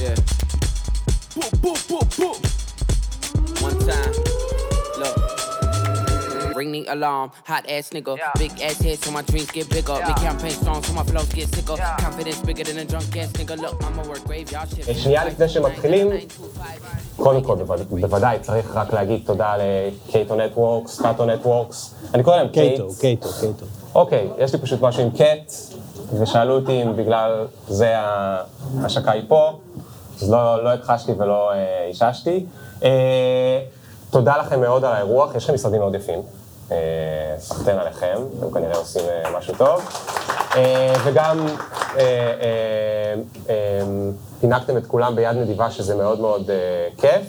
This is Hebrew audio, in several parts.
Yeah. Boop, boop, boop, boop. One time. Look. Ring the alarm, hot ass nigga. Big ass head so my dreams get bigger. Big campaign songs so my flows get sicker. Confidence bigger than a drunk ass nigga. Look, I'ma work graveyard shift. שנייה לפני שמתחילים, קודם כל, בווד- בוודאי צריך רק להגיד תודה ל Cato Networks, קאטו Networks, אני קורא להם קייטו, קייטס. קייטו, קייטו. אוקיי, יש לי פשוט משהו עם קט, ושאלו אותי אם בגלל זה ההשקה היא פה, אז לא, לא הכחשתי ולא אה, איששתי. אה, תודה לכם מאוד על האירוח, יש לכם משרדים מאוד יפים. אה, סחטיין עליכם, אתם כנראה עושים משהו טוב. וגם אה, אה, פינקתם את כולם ביד נדיבה, שזה מאוד מאוד כיף.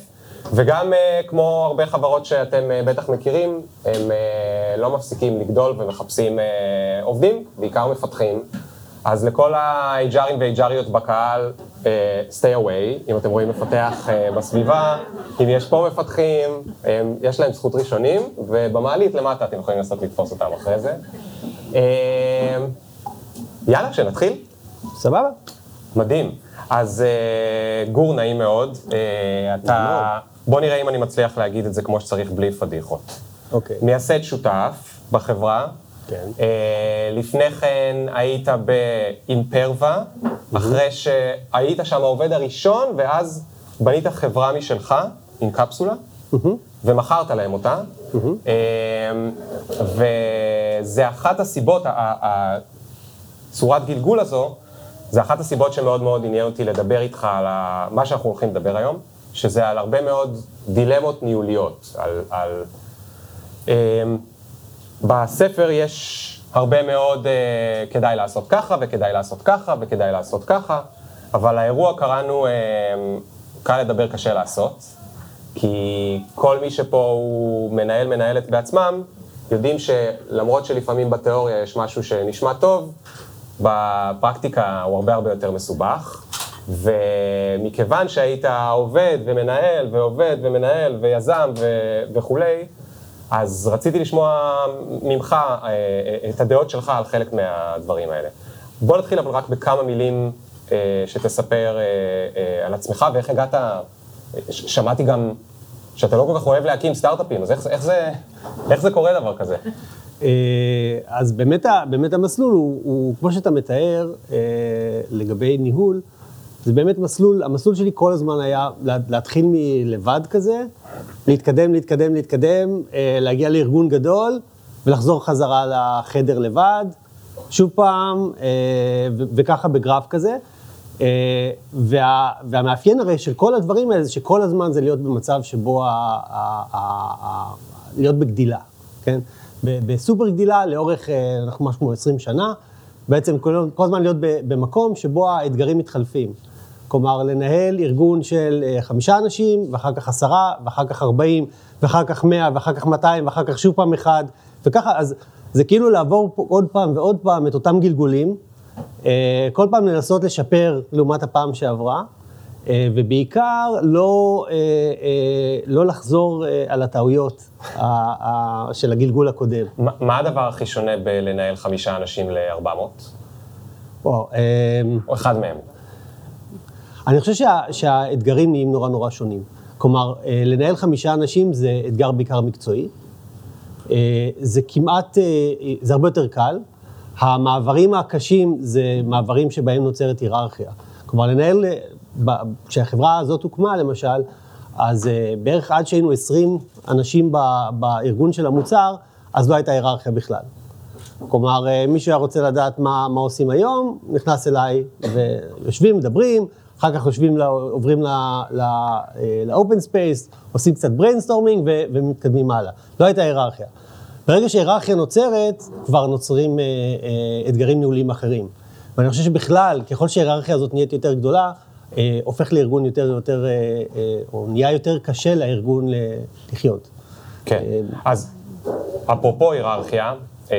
וגם כמו הרבה חברות שאתם בטח מכירים, הם לא מפסיקים לגדול ומחפשים עובדים, בעיקר מפתחים. אז לכל ה-HRים וה-HRיות בקהל, אה, stay away, אם אתם רואים מפתח אה, בסביבה, אם יש פה מפתחים, הם, יש להם זכות ראשונים, ובמעלית למטה אתם יכולים לנסות לתפוס אותם אחרי זה. אה, יאללה, שנתחיל. סבבה? מדהים. אז אה, גור, נעים מאוד. אה, אתה... בוא נראה אם אני מצליח להגיד את זה כמו שצריך, בלי פדיחות. אוקיי. מייסד שותף בחברה. כן. אה, לפני כן היית באימפרווה, אחרי שהיית שם העובד הראשון, ואז בנית חברה משלך עם קפסולה, ומכרת להם אותה. אה, וזה אחת הסיבות, הצורת גלגול הזו, זה אחת הסיבות שמאוד מאוד עניין אותי לדבר איתך על מה שאנחנו הולכים לדבר היום, שזה על הרבה מאוד דילמות ניהוליות, על... על אמ, בספר יש הרבה מאוד אה, כדאי לעשות ככה, וכדאי לעשות ככה, וכדאי לעשות ככה, אבל האירוע קראנו אה, קל לדבר, קשה לעשות, כי כל מי שפה הוא מנהל, מנהלת בעצמם, יודעים שלמרות שלפעמים בתיאוריה יש משהו שנשמע טוב, בפרקטיקה הוא הרבה הרבה יותר מסובך, ומכיוון שהיית עובד ומנהל ועובד ומנהל ויזם ו- וכולי, אז רציתי לשמוע ממך אה, אה, את הדעות שלך על חלק מהדברים האלה. בוא נתחיל אבל רק בכמה מילים אה, שתספר על עצמך ואיך הגעת, שמעתי גם שאתה לא כל כך אוהב להקים סטארט-אפים, אז איך, איך, זה, איך זה קורה דבר כזה? אז באמת, באמת המסלול הוא, הוא, כמו שאתה מתאר, לגבי ניהול, זה באמת מסלול, המסלול שלי כל הזמן היה לה- להתחיל מלבד כזה, להתקדם, להתקדם, להתקדם, אה, להגיע לארגון גדול ולחזור חזרה לחדר לבד, שוב פעם, אה, וככה בגרף כזה. אה, וה, והמאפיין הרי של כל הדברים האלה זה שכל הזמן זה להיות במצב שבו, ה, ה, ה, ה, להיות בגדילה, כן? בסופר גדילה לאורך, אנחנו משהו כמו 20 שנה, בעצם כל, הזמן להיות במקום שבו האתגרים מתחלפים. כלומר, לנהל ארגון של אה, חמישה אנשים, ואחר כך עשרה, ואחר כך ארבעים, ואחר כך מאה, ואחר כך מאתיים, ואחר כך שוב פעם אחד, וככה, אז זה כאילו לעבור עוד פעם ועוד פעם את אותם גלגולים, אה, כל פעם לנסות לשפר לעומת הפעם שעברה, אה, ובעיקר לא, לא לחזור על הטעויות של הגלגול הקודם. מה, מה הדבר הכי שונה בלנהל חמישה אנשים ל-400? וואו, אה, או אחד מהם? אני חושב שה, שהאתגרים נהיים נורא נורא שונים. כלומר, אה, לנהל חמישה אנשים זה אתגר בעיקר מקצועי. אה, זה כמעט, אה, זה הרבה יותר קל. המעברים הקשים זה מעברים שבהם נוצרת היררכיה. כלומר, לנהל, כשהחברה הזאת הוקמה, למשל, אז בערך עד שהיינו 20 אנשים בארגון של המוצר, אז לא הייתה היררכיה בכלל. כלומר, מי שהיה רוצה לדעת מה, מה עושים היום, נכנס אליי ויושבים, מדברים, אחר כך יושבים, ל- עוברים ל-open space, עושים קצת ו- ומתקדמים הלאה. לא הייתה היררכיה. ברגע שהיררכיה נוצרת, כבר נוצרים אה, אה, אתגרים ניהוליים אחרים. ואני חושב שבכלל, ככל שההיררכיה הזאת נהיית יותר גדולה, אה, הופך לארגון יותר יותר, אה, אה, או נהיה יותר קשה לארגון לחיות. כן. אז אפרופו היררכיה, אה,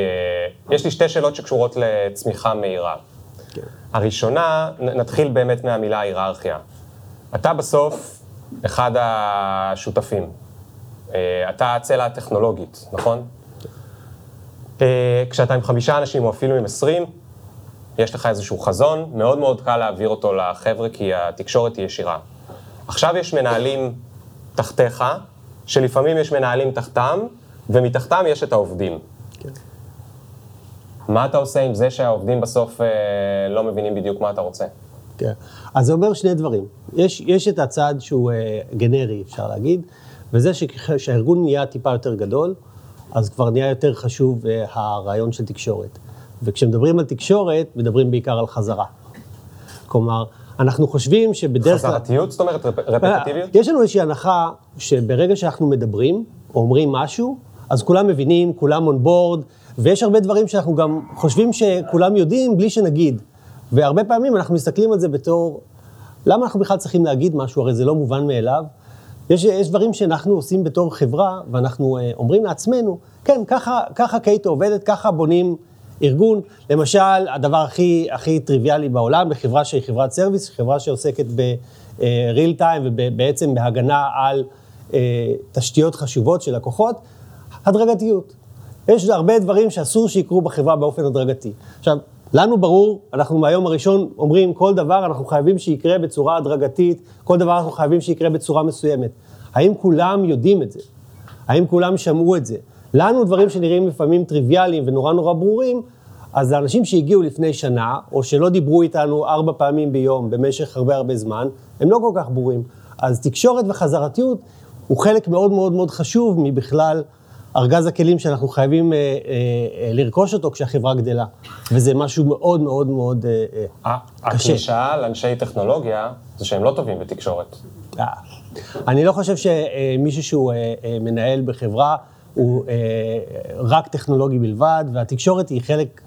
יש לי שתי שאלות שקשורות לצמיחה מהירה. הראשונה, נ- נתחיל באמת מהמילה היררכיה. אתה בסוף אחד השותפים. אה, אתה הצלע הטכנולוגית, נכון? אה, כשאתה עם חמישה אנשים או אפילו עם עשרים, יש לך איזשהו חזון, מאוד מאוד קל להעביר אותו לחבר'ה, כי התקשורת היא ישירה. עכשיו יש מנהלים תחתיך, שלפעמים יש מנהלים תחתם, ומתחתם יש את העובדים. מה אתה עושה עם זה שהעובדים בסוף אה, לא מבינים בדיוק מה אתה רוצה? כן. אז זה אומר שני דברים. יש, יש את הצד שהוא אה, גנרי, אפשר להגיד, וזה שכשהארגון נהיה טיפה יותר גדול, אז כבר נהיה יותר חשוב אה, הרעיון של תקשורת. וכשמדברים על תקשורת, מדברים בעיקר על חזרה. כלומר, אנחנו חושבים שבדרך כלל... חזרתיות? זאת אומרת רפטטיביות? יש לנו איזושהי הנחה שברגע שאנחנו מדברים, או אומרים משהו, אז כולם מבינים, כולם און בורד, ויש הרבה דברים שאנחנו גם חושבים שכולם יודעים בלי שנגיד. והרבה פעמים אנחנו מסתכלים על זה בתור, למה אנחנו בכלל צריכים להגיד משהו? הרי זה לא מובן מאליו. יש, יש דברים שאנחנו עושים בתור חברה, ואנחנו אה, אומרים לעצמנו, כן, ככה, ככה Cato עובדת, ככה בונים ארגון. למשל, הדבר הכי, הכי טריוויאלי בעולם, בחברה שהיא חברת service, חברה שעוסקת ב-real time ובעצם בהגנה על אה, תשתיות חשובות של לקוחות, הדרגתיות. יש הרבה דברים שאסור שיקרו בחברה באופן הדרגתי. עכשיו, לנו ברור, אנחנו מהיום הראשון אומרים, כל דבר אנחנו חייבים שיקרה בצורה הדרגתית, כל דבר אנחנו חייבים שיקרה בצורה מסוימת. האם כולם יודעים את זה? האם כולם שמעו את זה? לנו דברים שנראים לפעמים טריוויאליים ונורא נורא ברורים, אז האנשים שהגיעו לפני שנה, או שלא דיברו איתנו ארבע פעמים ביום במשך הרבה הרבה זמן, הם לא כל כך ברורים. אז תקשורת וחזרתיות הוא חלק מאוד מאוד מאוד חשוב מבכלל ארגז הכלים שאנחנו חייבים אה, אה, אה, לרכוש אותו כשהחברה גדלה. וזה משהו מאוד מאוד מאוד קשה. הקלישאה לאנשי טכנולוגיה זה שהם לא טובים בתקשורת. אני לא חושב שמישהו שהוא מנהל בחברה הוא רק טכנולוגי בלבד, והתקשורת היא חלק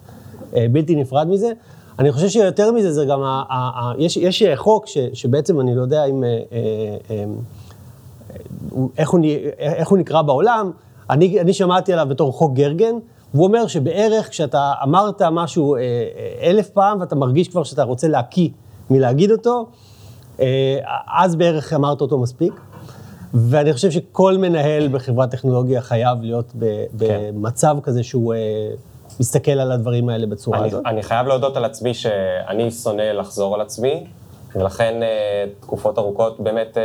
בלתי נפרד מזה. אני חושב שיותר מזה, זה גם, ה, ה, ה, יש, יש חוק ש, שבעצם אני לא יודע אם, איך, הוא, איך הוא נקרא בעולם, אני, אני שמעתי עליו בתור חוק גרגן, והוא אומר שבערך כשאתה אמרת משהו אה, אה, אלף פעם ואתה מרגיש כבר שאתה רוצה להקיא מלהגיד אותו, אה, אז בערך אמרת אותו מספיק. ואני חושב שכל מנהל בחברת טכנולוגיה חייב להיות ב, כן. במצב כזה שהוא אה, מסתכל על הדברים האלה בצורה אני, הזאת. אני חייב להודות על עצמי שאני שונא לחזור על עצמי, ולכן אה, תקופות ארוכות באמת אה,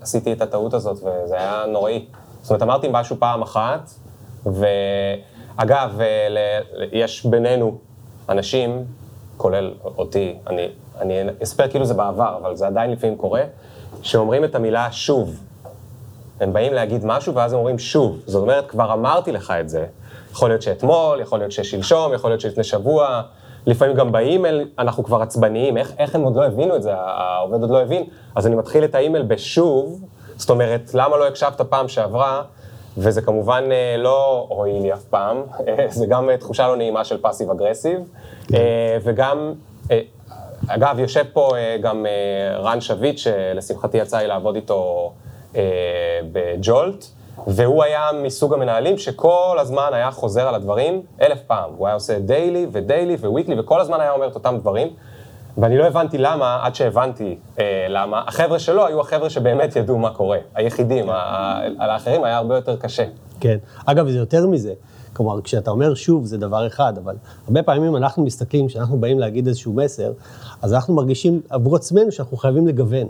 עשיתי את הטעות הזאת, וזה היה נוראי. זאת אומרת, אמרתי משהו פעם אחת, ואגב, יש בינינו אנשים, כולל אותי, אני, אני אספר כאילו זה בעבר, אבל זה עדיין לפעמים קורה, שאומרים את המילה שוב. הם באים להגיד משהו ואז הם אומרים שוב. זאת אומרת, כבר אמרתי לך את זה. יכול להיות שאתמול, יכול להיות ששלשום, יכול להיות שלפני שבוע. לפעמים גם באימייל אנחנו כבר עצבניים, איך, איך הם עוד לא הבינו את זה, העובד עוד לא הבין, אז אני מתחיל את האימייל בשוב, זאת אומרת, למה לא הקשבת פעם שעברה? וזה כמובן אה, לא הועיל לי אף פעם, זה גם אה, תחושה לא נעימה של passive aggressive, כן. אה, וגם, אגב, יושב פה גם רן שביט, שלשמחתי יצא לי לעבוד איתו בג'ולט, והוא היה מסוג המנהלים שכל הזמן היה חוזר על הדברים אלף פעם. הוא היה עושה daily ו daily ו weekly, וכל הזמן היה אומר את אותם דברים. ואני לא הבנתי למה, עד שהבנתי אה, למה. החבר'ה שלו היו החבר'ה שבאמת ידעו מה קורה, היחידים, על האחרים היה הרבה יותר קשה. כן. אגב, זה יותר מזה. כלומר, כשאתה אומר שוב, זה דבר אחד, אבל הרבה פעמים אנחנו מסתכלים, כשאנחנו באים להגיד איזשהו מסר, אז אנחנו מרגישים עבור עצמנו שאנחנו חייבים לגוון.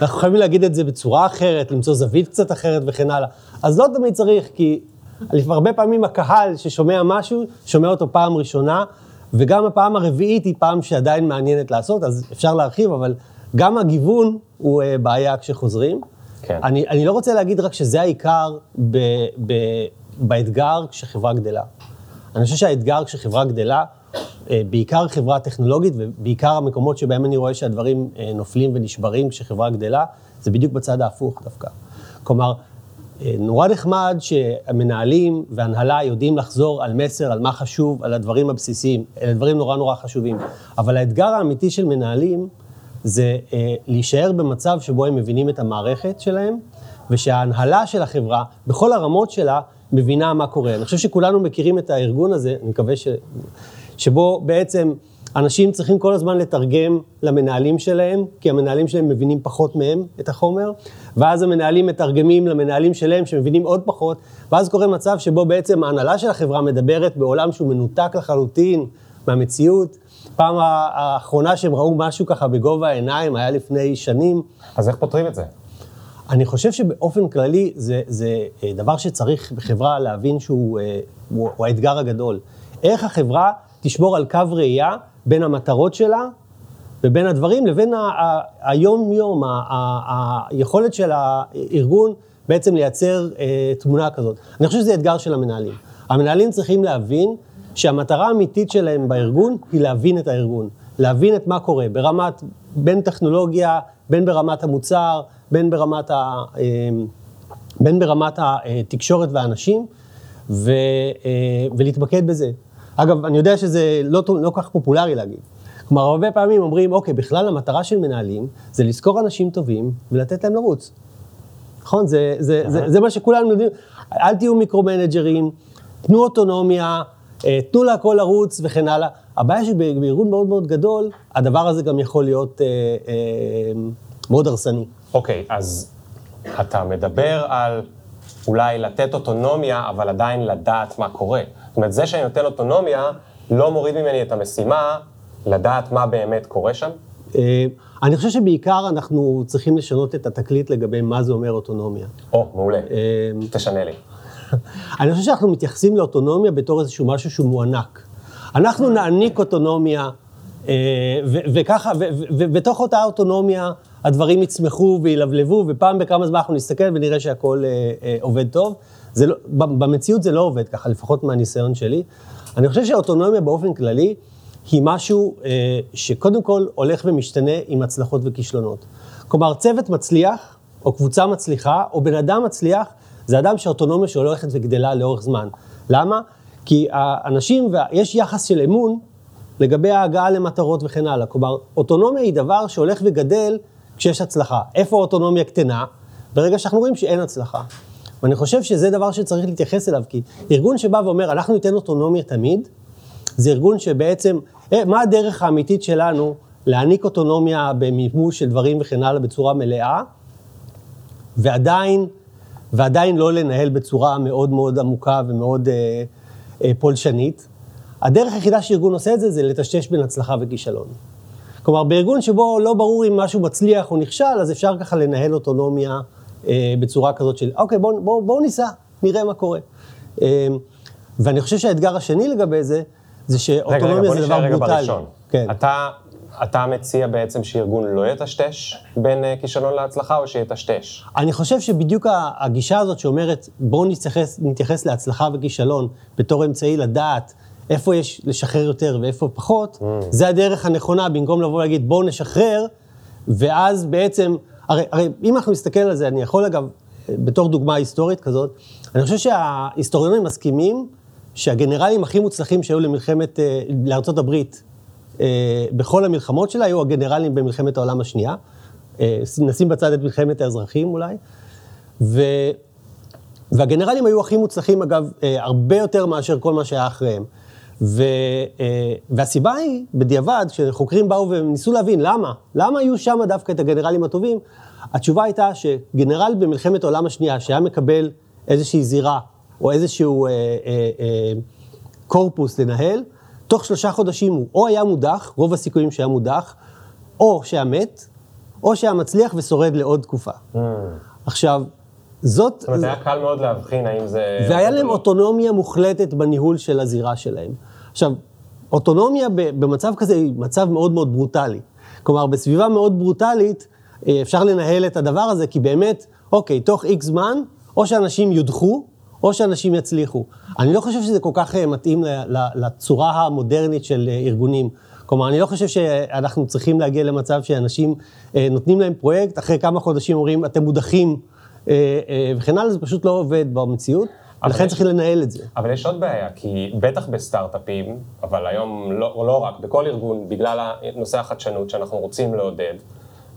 אנחנו חייבים להגיד את זה בצורה אחרת, למצוא זווית קצת אחרת וכן הלאה. אז לא תמיד צריך, כי הרבה פעמים הקהל ששומע משהו, שומע אותו פעם ראשונה, וגם הפעם הרביעית היא פעם שעדיין מעניינת לעשות, אז אפשר להרחיב, אבל גם הגיוון הוא uh, בעיה כשחוזרים. כן. אני, אני לא רוצה להגיד רק שזה העיקר ב, ב, באתגר כשחברה גדלה. אני חושב שהאתגר כשחברה גדלה, uh, בעיקר חברה טכנולוגית ובעיקר המקומות שבהם אני רואה שהדברים uh, נופלים ונשברים כשחברה גדלה, זה בדיוק בצד ההפוך דווקא. כלומר, אה, נורא נחמד שהמנהלים והנהלה יודעים לחזור על מסר, על מה חשוב, על הדברים הבסיסיים. אלה דברים נורא נורא חשובים. אבל האתגר האמיתי של מנהלים זה אה, להישאר במצב שבו הם מבינים את המערכת שלהם, ושההנהלה של החברה, בכל הרמות שלה, מבינה מה קורה. אני חושב שכולנו מכירים את הארגון הזה, אני מקווה ש... שבו בעצם... אנשים צריכים כל הזמן לתרגם למנהלים שלהם, כי המנהלים שלהם מבינים פחות מהם את החומר, ואז המנהלים מתרגמים למנהלים שלהם שמבינים עוד פחות, ואז קורה מצב שבו בעצם ההנהלה של החברה מדברת בעולם שהוא מנותק לחלוטין מהמציאות. פעם האחרונה שהם ראו משהו ככה בגובה העיניים היה לפני שנים. אז איך פותרים את זה? אני חושב שבאופן כללי זה, זה אה, דבר שצריך בחברה להבין שהוא אה, הוא, הוא האתגר הגדול. איך החברה תשמור על קו ראייה בין המטרות שלה ובין הדברים לבין היום-יום, היכולת של הארגון בעצם לייצר אה, תמונה כזאת. אני חושב שזה אתגר של המנהלים. המנהלים צריכים להבין שהמטרה האמיתית שלהם בארגון היא להבין את הארגון, להבין את מה קורה ברמת, בין טכנולוגיה, בין ברמת המוצר, בין ברמת, ה, אה, בין ברמת התקשורת והאנשים, ו, אה, ולהתמקד בזה. אגב, אני יודע שזה לא, לא כל כך פופולרי להגיד. כלומר, הרבה פעמים אומרים, אוקיי, בכלל המטרה של מנהלים זה לזכור אנשים טובים ולתת להם לרוץ. נכון? זה, זה, זה, זה מה שכולנו יודעים. אל תהיו מיקרו-מנג'רים, תנו אוטונומיה, אה, תנו להכל לרוץ וכן הלאה. הבעיה שבארגון מאוד מאוד גדול, הדבר הזה גם יכול להיות אה, אה, מאוד הרסני. אוקיי, okay, אז אתה מדבר על אולי לתת אוטונומיה, אבל עדיין לדעת מה קורה. זאת אומרת, זה שאני נותן אוטונומיה, לא מוריד ממני את המשימה לדעת מה באמת קורה שם? אה, אני חושב שבעיקר אנחנו צריכים לשנות את התקליט לגבי מה זה אומר אוטונומיה. או, מעולה. אה, תשנה לי. אני חושב שאנחנו מתייחסים לאוטונומיה בתור איזשהו משהו שהוא מוענק. אנחנו נעניק אוטונומיה, אה, וככה, ובתוך אותה אוטונומיה הדברים יצמחו וילבלבו, ופעם בכמה זמן אנחנו נסתכל ונראה שהכל עובד טוב. זה לא, במציאות זה לא עובד ככה, לפחות מהניסיון שלי. אני חושב שהאוטונומיה באופן כללי, היא משהו אה, שקודם כל הולך ומשתנה עם הצלחות וכישלונות. כלומר, צוות מצליח, או קבוצה מצליחה, או בן אדם מצליח, זה אדם שהאוטונומיה שלו הולכת וגדלה לאורך זמן. למה? כי האנשים, יש יחס של אמון לגבי ההגעה למטרות וכן הלאה. כלומר, אוטונומיה היא דבר שהולך וגדל כשיש הצלחה. איפה האוטונומיה קטנה? ברגע שאנחנו רואים שאין הצלחה. ואני חושב שזה דבר שצריך להתייחס אליו, כי ארגון שבא ואומר, אנחנו ניתן אוטונומיה תמיד, זה ארגון שבעצם אה, מה הדרך האמיתית שלנו להעניק אוטונומיה במימוש של דברים וכן הלאה בצורה מלאה, ועדיין, ועדיין לא לנהל בצורה מאוד מאוד עמוקה ומאוד אה, אה, פולשנית. הדרך היחידה שארגון עושה את זה, זה לטשטש בין הצלחה וכישלון. כלומר, בארגון שבו לא ברור אם משהו מצליח או נכשל, אז אפשר ככה לנהל אוטונומיה בצורה כזאת של, אוקיי, בואו בוא, בוא ניסע, נראה מה קורה. אה, ואני חושב שהאתגר השני לגבי זה, זה שאוטונומיה זה דבר ברוטלי. כן. אתה, אתה מציע בעצם שארגון לא יטשטש בין uh, כישלון להצלחה, או שיטשטש? אני חושב שבדיוק הגישה הזאת שאומרת, בואו נתייחס, נתייחס להצלחה וכישלון בתור אמצעי לדעת איפה יש לשחרר יותר ואיפה פחות, mm. זה הדרך הנכונה, במקום לבוא ולהגיד, בואו נשחרר, ואז בעצם, הרי, הרי אם אנחנו נסתכל על זה, אני יכול אגב, בתור דוגמה היסטורית כזאת, אני חושב שההיסטוריונים מסכימים שהגנרלים הכי מוצלחים שהיו למלחמת, אה, לארצות הברית, אה, בכל המלחמות שלה, היו הגנרלים במלחמת העולם השנייה. אה, נשים בצד את מלחמת האזרחים אולי. ו... והגנרלים היו הכי מוצלחים, אגב, הרבה יותר מאשר כל מה שהיה אחריהם. ו... והסיבה היא, בדיעבד, כשחוקרים באו וניסו להבין למה, למה היו שם דווקא את הגנרלים הטובים, התשובה הייתה שגנרל במלחמת העולם השנייה, שהיה מקבל איזושהי זירה או איזשהו אה, אה, אה, קורפוס לנהל, תוך שלושה חודשים הוא או היה מודח, רוב הסיכויים שהיה מודח, או שהיה מת, או שהיה מצליח ושורד לעוד תקופה. Mm. עכשיו, זאת... זאת אומרת, היה קל מאוד להבחין האם זה... והיה להם אוטונומיה מוחלטת בניהול של הזירה שלהם. עכשיו, אוטונומיה במצב כזה היא מצב מאוד מאוד ברוטלי. כלומר, בסביבה מאוד ברוטלית, אה, אפשר לנהל את הדבר הזה, כי באמת, אוקיי, תוך איקס זמן, או שאנשים יודחו, או שאנשים יצליחו. אני לא חושב שזה כל כך אה, מתאים לצורה המודרנית של אה, ארגונים. כלומר, אני לא חושב שאנחנו צריכים להגיע למצב שאנשים נותנים להם פרויקט, אחרי כמה חודשים אומרים, אתם מודחים וכן הלאה, זה פשוט לא עובד במציאות. לכן צריכים לנהל את זה. אבל יש עוד בעיה, כי בטח בסטארט-אפים, אבל היום לא, לא רק, בכל ארגון, בגלל נושא החדשנות שאנחנו רוצים לעודד,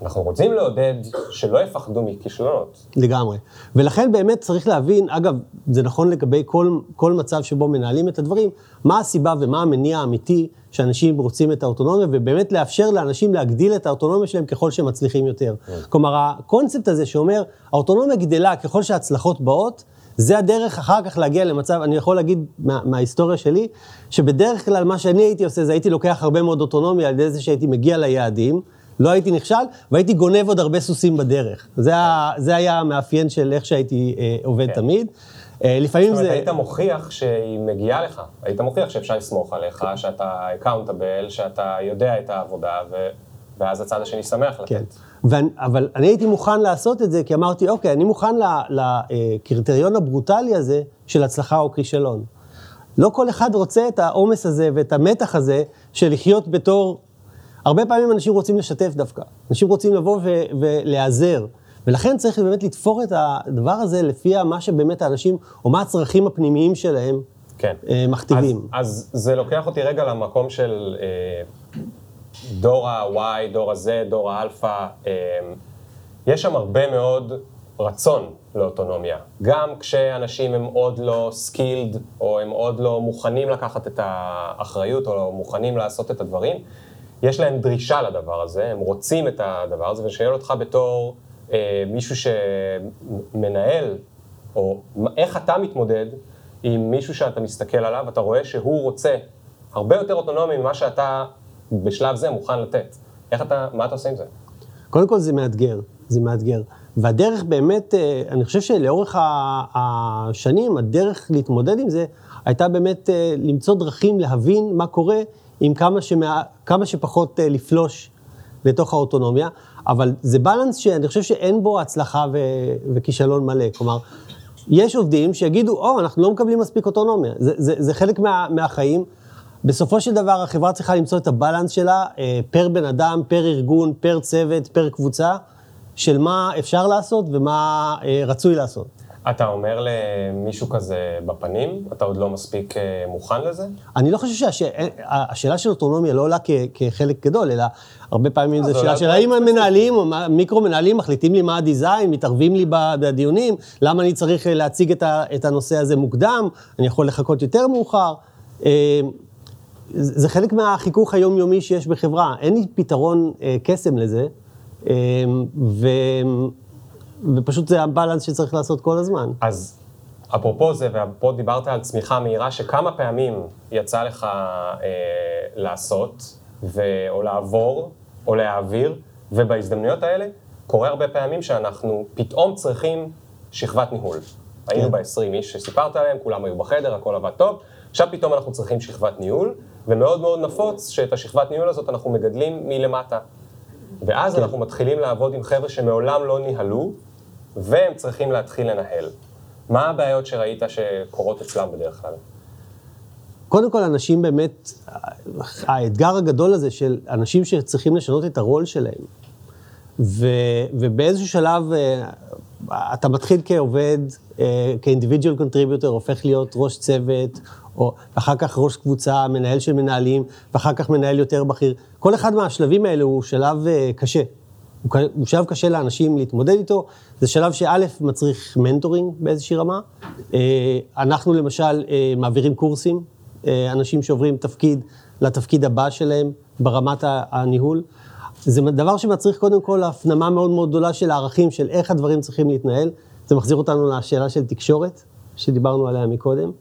אנחנו רוצים לעודד שלא יפחדו מכישלונות. לגמרי. ולכן באמת צריך להבין, אגב, זה נכון לגבי כל, כל מצב שבו מנהלים את הדברים, מה הסיבה ומה המניע האמיתי שאנשים רוצים את האוטונומיה, ובאמת לאפשר לאנשים להגדיל את האוטונומיה שלהם ככל שהם מצליחים יותר. Mm. כלומר, הקונספט הזה שאומר, האוטונומיה גדלה ככל שההצלחות באות, זה הדרך אחר כך להגיע למצב, אני יכול להגיד מה, מההיסטוריה שלי, שבדרך כלל מה שאני הייתי עושה זה הייתי לוקח הרבה מאוד אוטונומיה על ידי זה שהייתי מגיע ליעדים, לא הייתי נכשל, והייתי גונב עוד הרבה סוסים בדרך. זה, ה, זה היה המאפיין של איך שהייתי אה, עובד כן. תמיד. אה, לפעמים זאת זה... אומרת, היית מוכיח שהיא מגיעה לך, היית מוכיח שאפשר לסמוך עליך, שאתה אקאונטבל, שאתה יודע את העבודה, ו... ואז הצד השני שמח לתת. כן. ואני, אבל אני הייתי מוכן לעשות את זה, כי אמרתי, אוקיי, אני מוכן לקריטריון הברוטלי הזה של הצלחה או כישלון. לא כל אחד רוצה את העומס הזה ואת המתח הזה של לחיות בתור... הרבה פעמים אנשים רוצים לשתף דווקא. אנשים רוצים לבוא ו- ולהיעזר. ולכן צריך באמת לתפור את הדבר הזה לפי מה שבאמת האנשים, או מה הצרכים הפנימיים שלהם כן. אה, מכתיבים. אז, אז זה לוקח אותי רגע למקום של אה, דור ה-Y, דור ה-Z, דור האלפא. אה, יש שם הרבה מאוד רצון לאוטונומיה. גם כשאנשים הם עוד לא skilled, או הם עוד לא מוכנים לקחת את האחריות, או לא מוכנים לעשות את הדברים, יש להם דרישה לדבר הזה, הם רוצים את הדבר הזה, ושואל אותך בתור אה, מישהו שמנהל, או איך אתה מתמודד עם מישהו שאתה מסתכל עליו, אתה רואה שהוא רוצה הרבה יותר אוטונומי ממה שאתה בשלב זה מוכן לתת. איך אתה, מה אתה עושה עם זה? קודם כל זה מאתגר, זה מאתגר. והדרך באמת, אה, אני חושב שלאורך השנים, הדרך להתמודד עם זה, הייתה באמת אה, למצוא דרכים להבין מה קורה עם כמה, שמה, כמה שפחות אה, לפלוש לתוך האוטונומיה, אבל זה בלנס שאני חושב שאין בו הצלחה ו- וכישלון מלא. כלומר, יש עובדים שיגידו, או, אנחנו לא מקבלים מספיק אוטונומיה. זה, זה, זה חלק מה, מהחיים. בסופו של דבר, החברה צריכה למצוא את הבלנס שלה, אה, פר בן אדם, פר ארגון, פר צוות, פר קבוצה, של מה אפשר לעשות ומה אה, רצוי לעשות. אתה אומר למישהו כזה בפנים, אתה עוד לא מספיק אה, מוכן לזה? אני לא חושב שהשאלה של אוטונומיה לא עולה כ- כחלק גדול, אלא הרבה פעמים זו זה שאלה עולה של האם. המנהלים או מיקרו-מנהלים מחליטים לי מה הדיזיין, מתערבים לי בדיונים, למה אני צריך להציג את הנושא הזה מוקדם, אני יכול לחכות יותר מאוחר. זה זה חלק מהחיכוך היומיומי שיש בחברה, אין לי פתרון אה, קסם לזה, אה, ו... ופשוט זה הבלנס שצריך לעשות כל הזמן. אז אפרופו זה, ופה דיברת על צמיחה מהירה, שכמה פעמים יצא לך אה, לעשות, ו... או לעבור, או להעביר, ובהזדמנויות האלה קורה הרבה פעמים שאנחנו פתאום צריכים שכבת ניהול. היינו ב-20 איש שסיפרת עליהם, כולם היו בחדר, הכל עבד טוב, עכשיו פתאום אנחנו צריכים שכבת ניהול, ומאוד מאוד נפוץ שאת השכבת ניהול הזאת אנחנו מגדלים מלמטה. ואז אנחנו מתחילים לעבוד עם חבר'ה שמעולם לא ניהלו, והם צריכים להתחיל לנהל. מה הבעיות שראית שקורות אצלם בדרך כלל? קודם כל, אנשים באמת, האתגר הגדול הזה של אנשים שצריכים לשנות את הרול שלהם, ו, ובאיזשהו שלב אה, אתה מתחיל כעובד, אה, כ individual contributor, הופך להיות ראש צוות, או אחר כך ראש קבוצה, מנהל של מנהלים, ואחר כך מנהל יותר בכיר. כל אחד מהשלבים האלה הוא שלב אה, קשה. הוא, הוא שלב קשה לאנשים להתמודד איתו. זה שלב שא' מצריך מנטורינג באיזושהי רמה. אה, אנחנו למשל אה, מעבירים קורסים, אנשים שעוברים תפקיד לתפקיד הבא שלהם ברמת הניהול. זה דבר שמצריך קודם כל הפנמה מאוד מאוד גדולה של הערכים, של איך הדברים צריכים להתנהל. זה מחזיר אותנו לשאלה של תקשורת, שדיברנו עליה מקודם.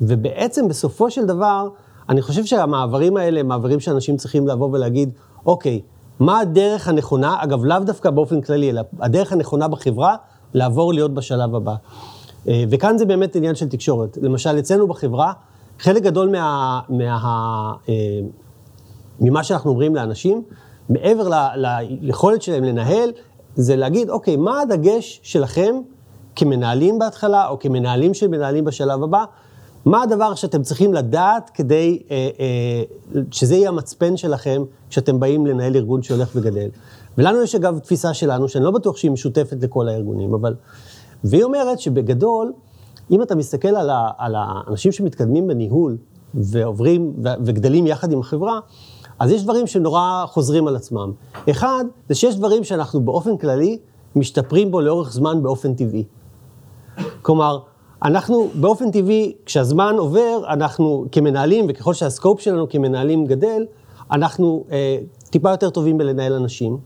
ובעצם בסופו של דבר, אני חושב שהמעברים האלה הם מעברים שאנשים צריכים לבוא ולהגיד, אוקיי, מה הדרך הנכונה, אגב, לאו דווקא באופן כללי, אלא הדרך הנכונה בחברה לעבור להיות בשלב הבא. אה, וכאן זה באמת עניין של תקשורת. למשל, אצלנו בחברה, חלק גדול מה, מה, אה, ממה שאנחנו אומרים לאנשים, מעבר ל- ליכולת שלהם לנהל, זה להגיד, אוקיי, מה הדגש שלכם כמנהלים בהתחלה, או כמנהלים של מנהלים בשלב הבא, מה הדבר שאתם צריכים לדעת כדי אה, אה, שזה יהיה המצפן שלכם כשאתם באים לנהל ארגון שהולך וגדל. ולנו יש אגב תפיסה שלנו, שאני לא בטוח שהיא משותפת לכל הארגונים, אבל... והיא אומרת שבגדול, אם אתה מסתכל על, ה, על האנשים שמתקדמים בניהול ועוברים וגדלים יחד עם החברה, אז יש דברים שנורא חוזרים על עצמם. אחד, זה שיש דברים שאנחנו באופן כללי משתפרים בו לאורך זמן באופן טבעי. כלומר, אנחנו באופן טבעי, כשהזמן עובר, אנחנו כמנהלים, וככל שהסקופ שלנו כמנהלים גדל, אנחנו אה, טיפה יותר טובים בלנהל אנשים.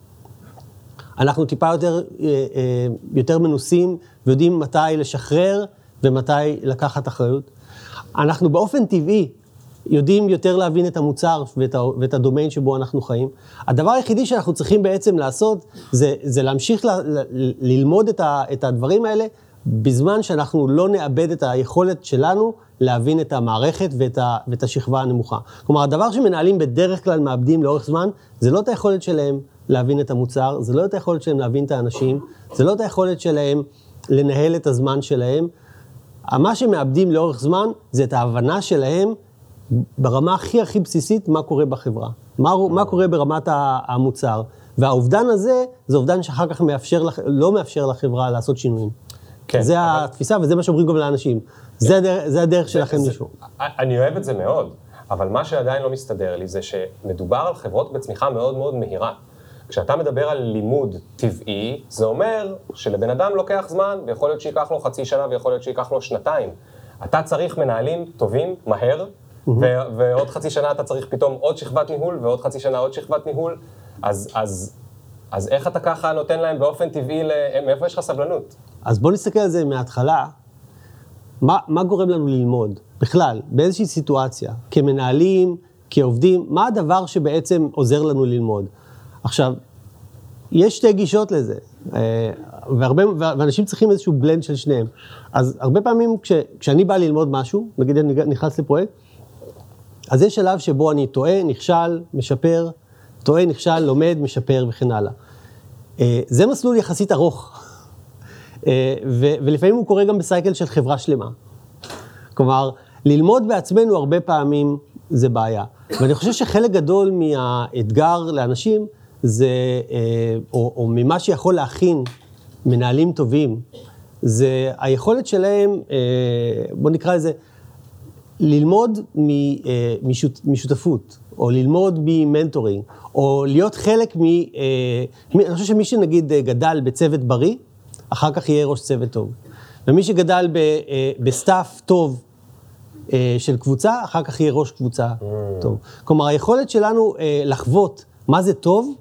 אנחנו טיפה יותר, אה, אה, יותר מנוסים ויודעים מתי לשחרר ומתי לקחת אחריות. אנחנו באופן טבעי יודעים יותר להבין את המוצר ואת, ה, ואת הדומיין שבו אנחנו חיים. הדבר היחידי שאנחנו צריכים בעצם לעשות, זה, זה להמשיך ל, ל, ללמוד את, ה, את הדברים האלה, בזמן שאנחנו לא נאבד את היכולת שלנו להבין את המערכת ואת, ה, ואת השכבה הנמוכה. כלומר, הדבר שמנהלים בדרך כלל מאבדים לאורך זמן, זה לא את היכולת שלהם להבין את המוצר, זה לא את היכולת שלהם להבין את האנשים, זה לא את היכולת שלהם לנהל את הזמן שלהם. מה שמאבדים לאורך זמן זה את ההבנה שלהם ברמה הכי הכי בסיסית מה קורה בחברה, מה, מה קורה ברמת המוצר. והאובדן הזה, זה אובדן שאחר כך מאפשר, לא מאפשר לחברה לעשות שינויים. כן, זה אבל... התפיסה וזה מה שאומרים גם לאנשים. זה, הדרך, זה הדרך שלכם לשמור. אני אוהב את זה מאוד, אבל מה שעדיין לא מסתדר לי זה שמדובר על חברות בצמיחה מאוד מאוד מהירה. כשאתה מדבר על לימוד טבעי, זה אומר שלבן אדם לוקח זמן, ויכול להיות שייקח לו חצי שנה ויכול להיות שייקח לו שנתיים. אתה צריך מנהלים טובים, מהר, mm-hmm. ועוד חצי שנה אתה צריך פתאום עוד שכבת ניהול, ועוד חצי שנה עוד שכבת ניהול, אז, אז, אז איך אתה ככה נותן להם באופן טבעי, מאיפה יש לך סבלנות? אז בוא נסתכל על זה מההתחלה. מה, מה גורם לנו ללמוד? בכלל, באיזושהי סיטואציה, כמנהלים, כעובדים, מה הדבר שבעצם עוזר לנו ללמוד? עכשיו, יש שתי גישות לזה, אה, והרבה, ואנשים צריכים איזשהו בלנד של שניהם. אז הרבה פעמים כש, כשאני בא ללמוד משהו, נגיד אני נכנס לפרויקט, אז יש שלב שבו אני טועה, נכשל, משפר, טועה, נכשל, לומד, משפר וכן הלאה. אה, זה מסלול יחסית ארוך, אה, ולפעמים הוא קורה גם בסייקל של חברה שלמה. כלומר, ללמוד בעצמנו הרבה פעמים זה בעיה. ואני חושב שחלק גדול מהאתגר לאנשים זה, אה, או, או ממה שיכול להכין מנהלים טובים, זה היכולת שלהם, אה, בוא נקרא לזה, ללמוד אה, משותפות, או ללמוד מ mentoring, או להיות חלק מ... אני חושב שמי שנגיד גדל בצוות בריא, אחר כך יהיה ראש צוות טוב. ומי שגדל ב staff טוב של קבוצה, אחר כך יהיה ראש קבוצה mm. טוב. כלומר, היכולת שלנו לחוות מה זה טוב,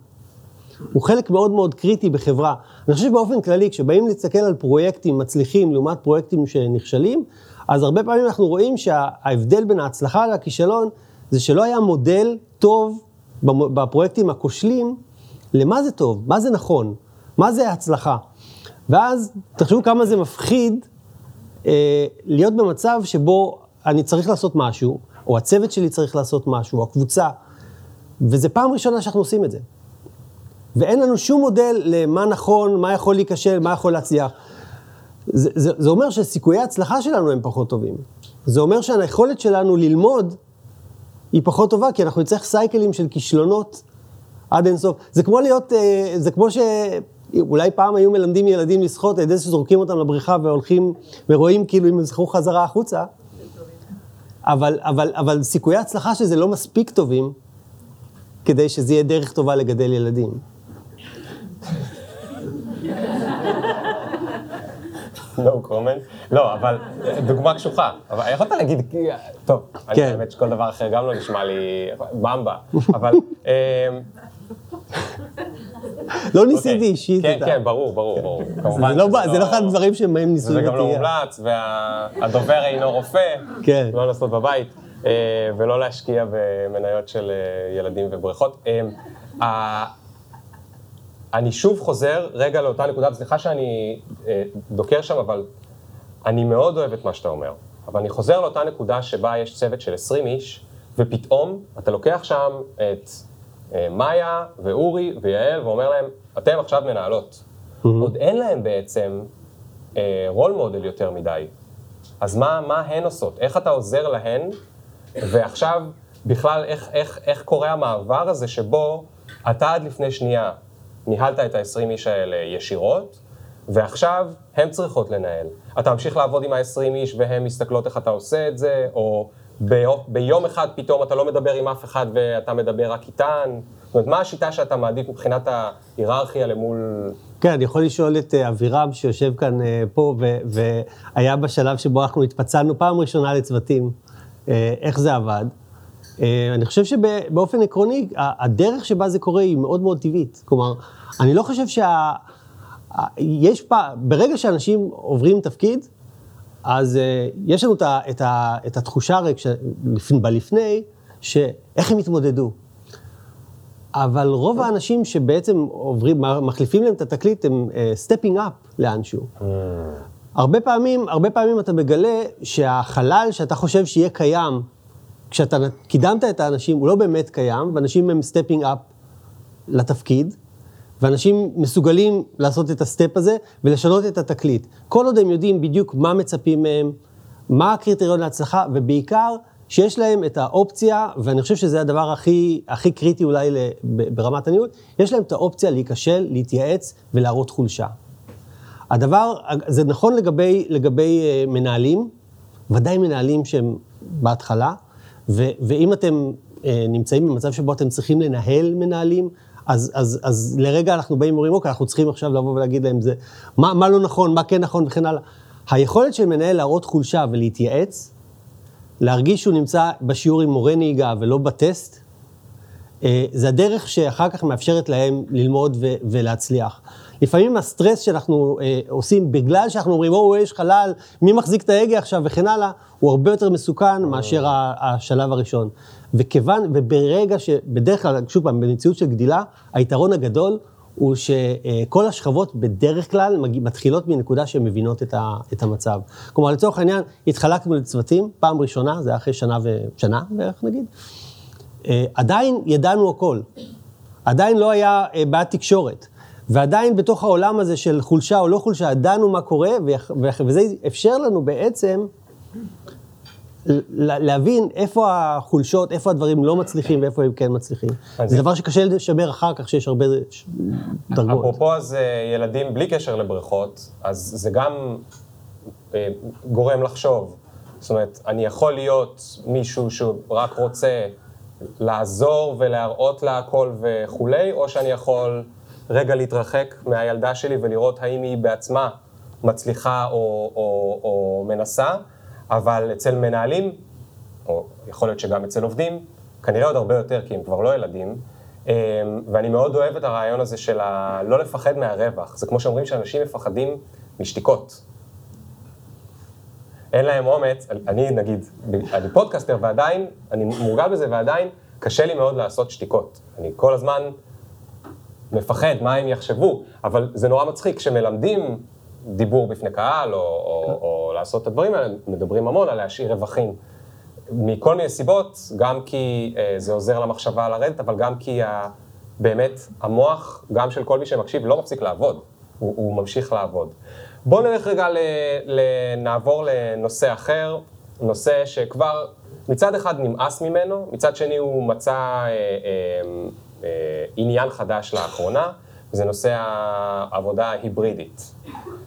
הוא חלק מאוד מאוד קריטי בחברה. אני חושב שבאופן כללי, כשבאים להסתכל על פרויקטים מצליחים לעומת פרויקטים שנכשלים, אז הרבה פעמים אנחנו רואים שההבדל בין ההצלחה לכישלון, זה שלא היה מודל טוב בפרויקטים הכושלים, למה זה טוב, מה זה נכון, מה זה הצלחה. ואז תחשבו כמה זה מפחיד אה, להיות במצב שבו אני צריך לעשות משהו, או הצוות שלי צריך לעשות משהו, או הקבוצה, וזו פעם ראשונה שאנחנו עושים את זה. ואין לנו שום מודל למה נכון, מה יכול להיכשל, מה יכול להצליח. זה, זה, זה אומר שסיכויי ההצלחה שלנו הם פחות טובים. זה אומר שהיכולת שלנו ללמוד היא פחות טובה, כי אנחנו נצטרך סייקלים של כישלונות עד אינסוף. זה כמו להיות, אה, זה כמו ש... אולי פעם היו מלמדים ילדים לשחות על ידי שזורקים אותם לבריכה והולכים ורואים כאילו אם הם זכו חזרה החוצה, אבל, אבל, אבל סיכויי ההצלחה של זה לא מספיק טובים כדי שזה יהיה דרך טובה לגדל ילדים. no comment. לא, אבל דוגמה קשוחה. אבל יכולת להגיד, טוב, אני כן. האמת שכל דבר אחר גם לא נשמע לי במבה, אבל... לא ניסיתי אוקיי. אישית. כן, כן, ברור, ברור, ברור. לא זה לא אחד הדברים שבהם ניסו... זה גם לא מומלץ, והדובר אינו רופא, כן. לא לעשות בבית, אה, ולא להשקיע במניות של אה, ילדים ובריכות. אמ, אני שוב חוזר רגע לאותה נקודה, סליחה שאני אה, דוקר שם, אבל אני מאוד אוהב את מה שאתה אומר. אבל אני חוזר לאותה נקודה שבה יש צוות של 20 איש, ופתאום אתה לוקח שם את אה, מאיה ואורי ויעל ואומר להם, אתם עכשיו מנהלות. Mm-hmm. עוד אין להם בעצם אה, רול מודל יותר מדי. אז מה, מה הן עושות? איך אתה עוזר להן? ועכשיו, בכלל, איך, איך, איך קורה המעבר הזה שבו אתה עד לפני שנייה ניהלת את ה-20 איש האלה ישירות, ועכשיו הן צריכות לנהל. אתה ממשיך לעבוד עם ה-20 איש והן מסתכלות איך אתה עושה את זה, או ביום, אחד פתאום אתה לא מדבר עם אף אחד ואתה מדבר רק איתן. זאת אומרת, מה השיטה שאתה מעדיף מבחינת ההיררכיה למול... כן, אני יכול לשאול את אה, אבירם שיושב כאן אה, פה, והיה בשלב שבו אנחנו התפצלנו פעם ראשונה לצוותים, אה, איך זה עבד. אני חושב שבאופן עקרוני, הדרך שבה זה קורה היא מאוד מאוד טבעית. כלומר, אני לא חושב שה... יש פעם, ברגע שאנשים עוברים תפקיד, אז אה, יש לנו את, ה, את, ה, את התחושה הרי בלפני, שאיך הם יתמודדו. אבל רוב האנשים שבעצם עוברים, מחליפים להם את התקליט, הם stepping up לאנשהו. הרבה פעמים, הרבה פעמים אתה מגלה שהחלל שאתה חושב שיהיה קיים, כשאתה קידמת את האנשים, הוא לא באמת קיים, ואנשים הם stepping up לתפקיד, ואנשים מסוגלים לעשות את ה step הזה ולשנות את התקליט. כל עוד הם יודעים בדיוק מה מצפים מהם, מה הקריטריון להצלחה, ובעיקר שיש להם את האופציה, ואני חושב שזה הדבר הכי, הכי קריטי אולי ברמת הניהול, יש להם את האופציה להיכשל, להתייעץ ולהראות חולשה. הדבר, זה נכון לגבי, לגבי אה, מנהלים, ודאי מנהלים שהם בהתחלה, ו, ואם אתם אה, נמצאים במצב שבו אתם צריכים לנהל מנהלים, אז, אז, אז לרגע אנחנו באים ואומרים, אוקיי, אנחנו צריכים עכשיו לבוא ולהגיד להם זה, מה, מה לא נכון, מה כן נכון וכן הלאה. היכולת של מנהל להראות חולשה ולהתייעץ, להרגיש שהוא נמצא בשיעור עם מורה נהיגה ולא בטסט, אה, זה הדרך שאחר כך מאפשרת להם ללמוד ולהצליח. לפעמים הסטרס שאנחנו אה, עושים בגלל שאנחנו אומרים, או, יש חלל, מי מחזיק את ההגה עכשיו וכן הלאה, הוא הרבה יותר מסוכן מאשר ה- השלב הראשון. וכיוון, וברגע שבדרך כלל, שוב פעם, במציאות של גדילה, היתרון הגדול הוא שכל השכבות בדרך כלל מתחילות מנקודה שהן מבינות את, ה, את המצב. כלומר, לצורך העניין, התחלקנו לצוותים, פעם ראשונה, זה היה אחרי שנה ושנה בערך נגיד, אה, עדיין ידענו הכל. עדיין לא היה אה, בעיית תקשורת. ועדיין בתוך העולם הזה של חולשה או לא חולשה, ידענו מה קורה, וזה אפשר לנו בעצם להבין איפה החולשות, איפה הדברים לא מצליחים ואיפה הם כן מצליחים. זה דבר שקשה לשמר אחר כך, שיש הרבה דרגות. אפרופו אז אה, ילדים בלי קשר לבריכות, אז זה גם אה, גורם לחשוב. זאת אומרת, אני יכול להיות מישהו שרק רוצה לעזור ולהראות לה הכל וכולי, או שאני יכול רגע להתרחק מהילדה שלי ולראות האם היא בעצמה מצליחה או, או, או מנסה, אבל אצל מנהלים, או יכול להיות שגם אצל עובדים, כנראה עוד הרבה יותר, כי הם כבר לא ילדים. אמ, ואני מאוד אוהב את הרעיון הזה של ה... לא לפחד מהרווח. זה כמו שאומרים שאנשים מפחדים משתיקות. אין להם אומץ, אני נגיד, אני פודקאסטר ועדיין, אני מורגל בזה ועדיין קשה לי מאוד לעשות שתיקות. אני כל הזמן מפחד מה הם יחשבו, אבל זה נורא מצחיק כשמלמדים דיבור בפני קהל, או, או, או לעשות את הדברים האלה, מדברים המון על להשאיר רווחים. מכל מיני סיבות, גם כי אה, זה עוזר למחשבה לרדת, אבל גם כי ה, באמת המוח, גם של כל מי שמקשיב, לא מפסיק לעבוד, הוא, הוא ממשיך לעבוד. בואו נלך רגע, ל, ל, נעבור לנושא אחר, נושא שכבר מצד אחד נמאס ממנו, מצד שני הוא מצא אה, אה, עניין חדש לאחרונה, זה נושא העבודה ההיברידית.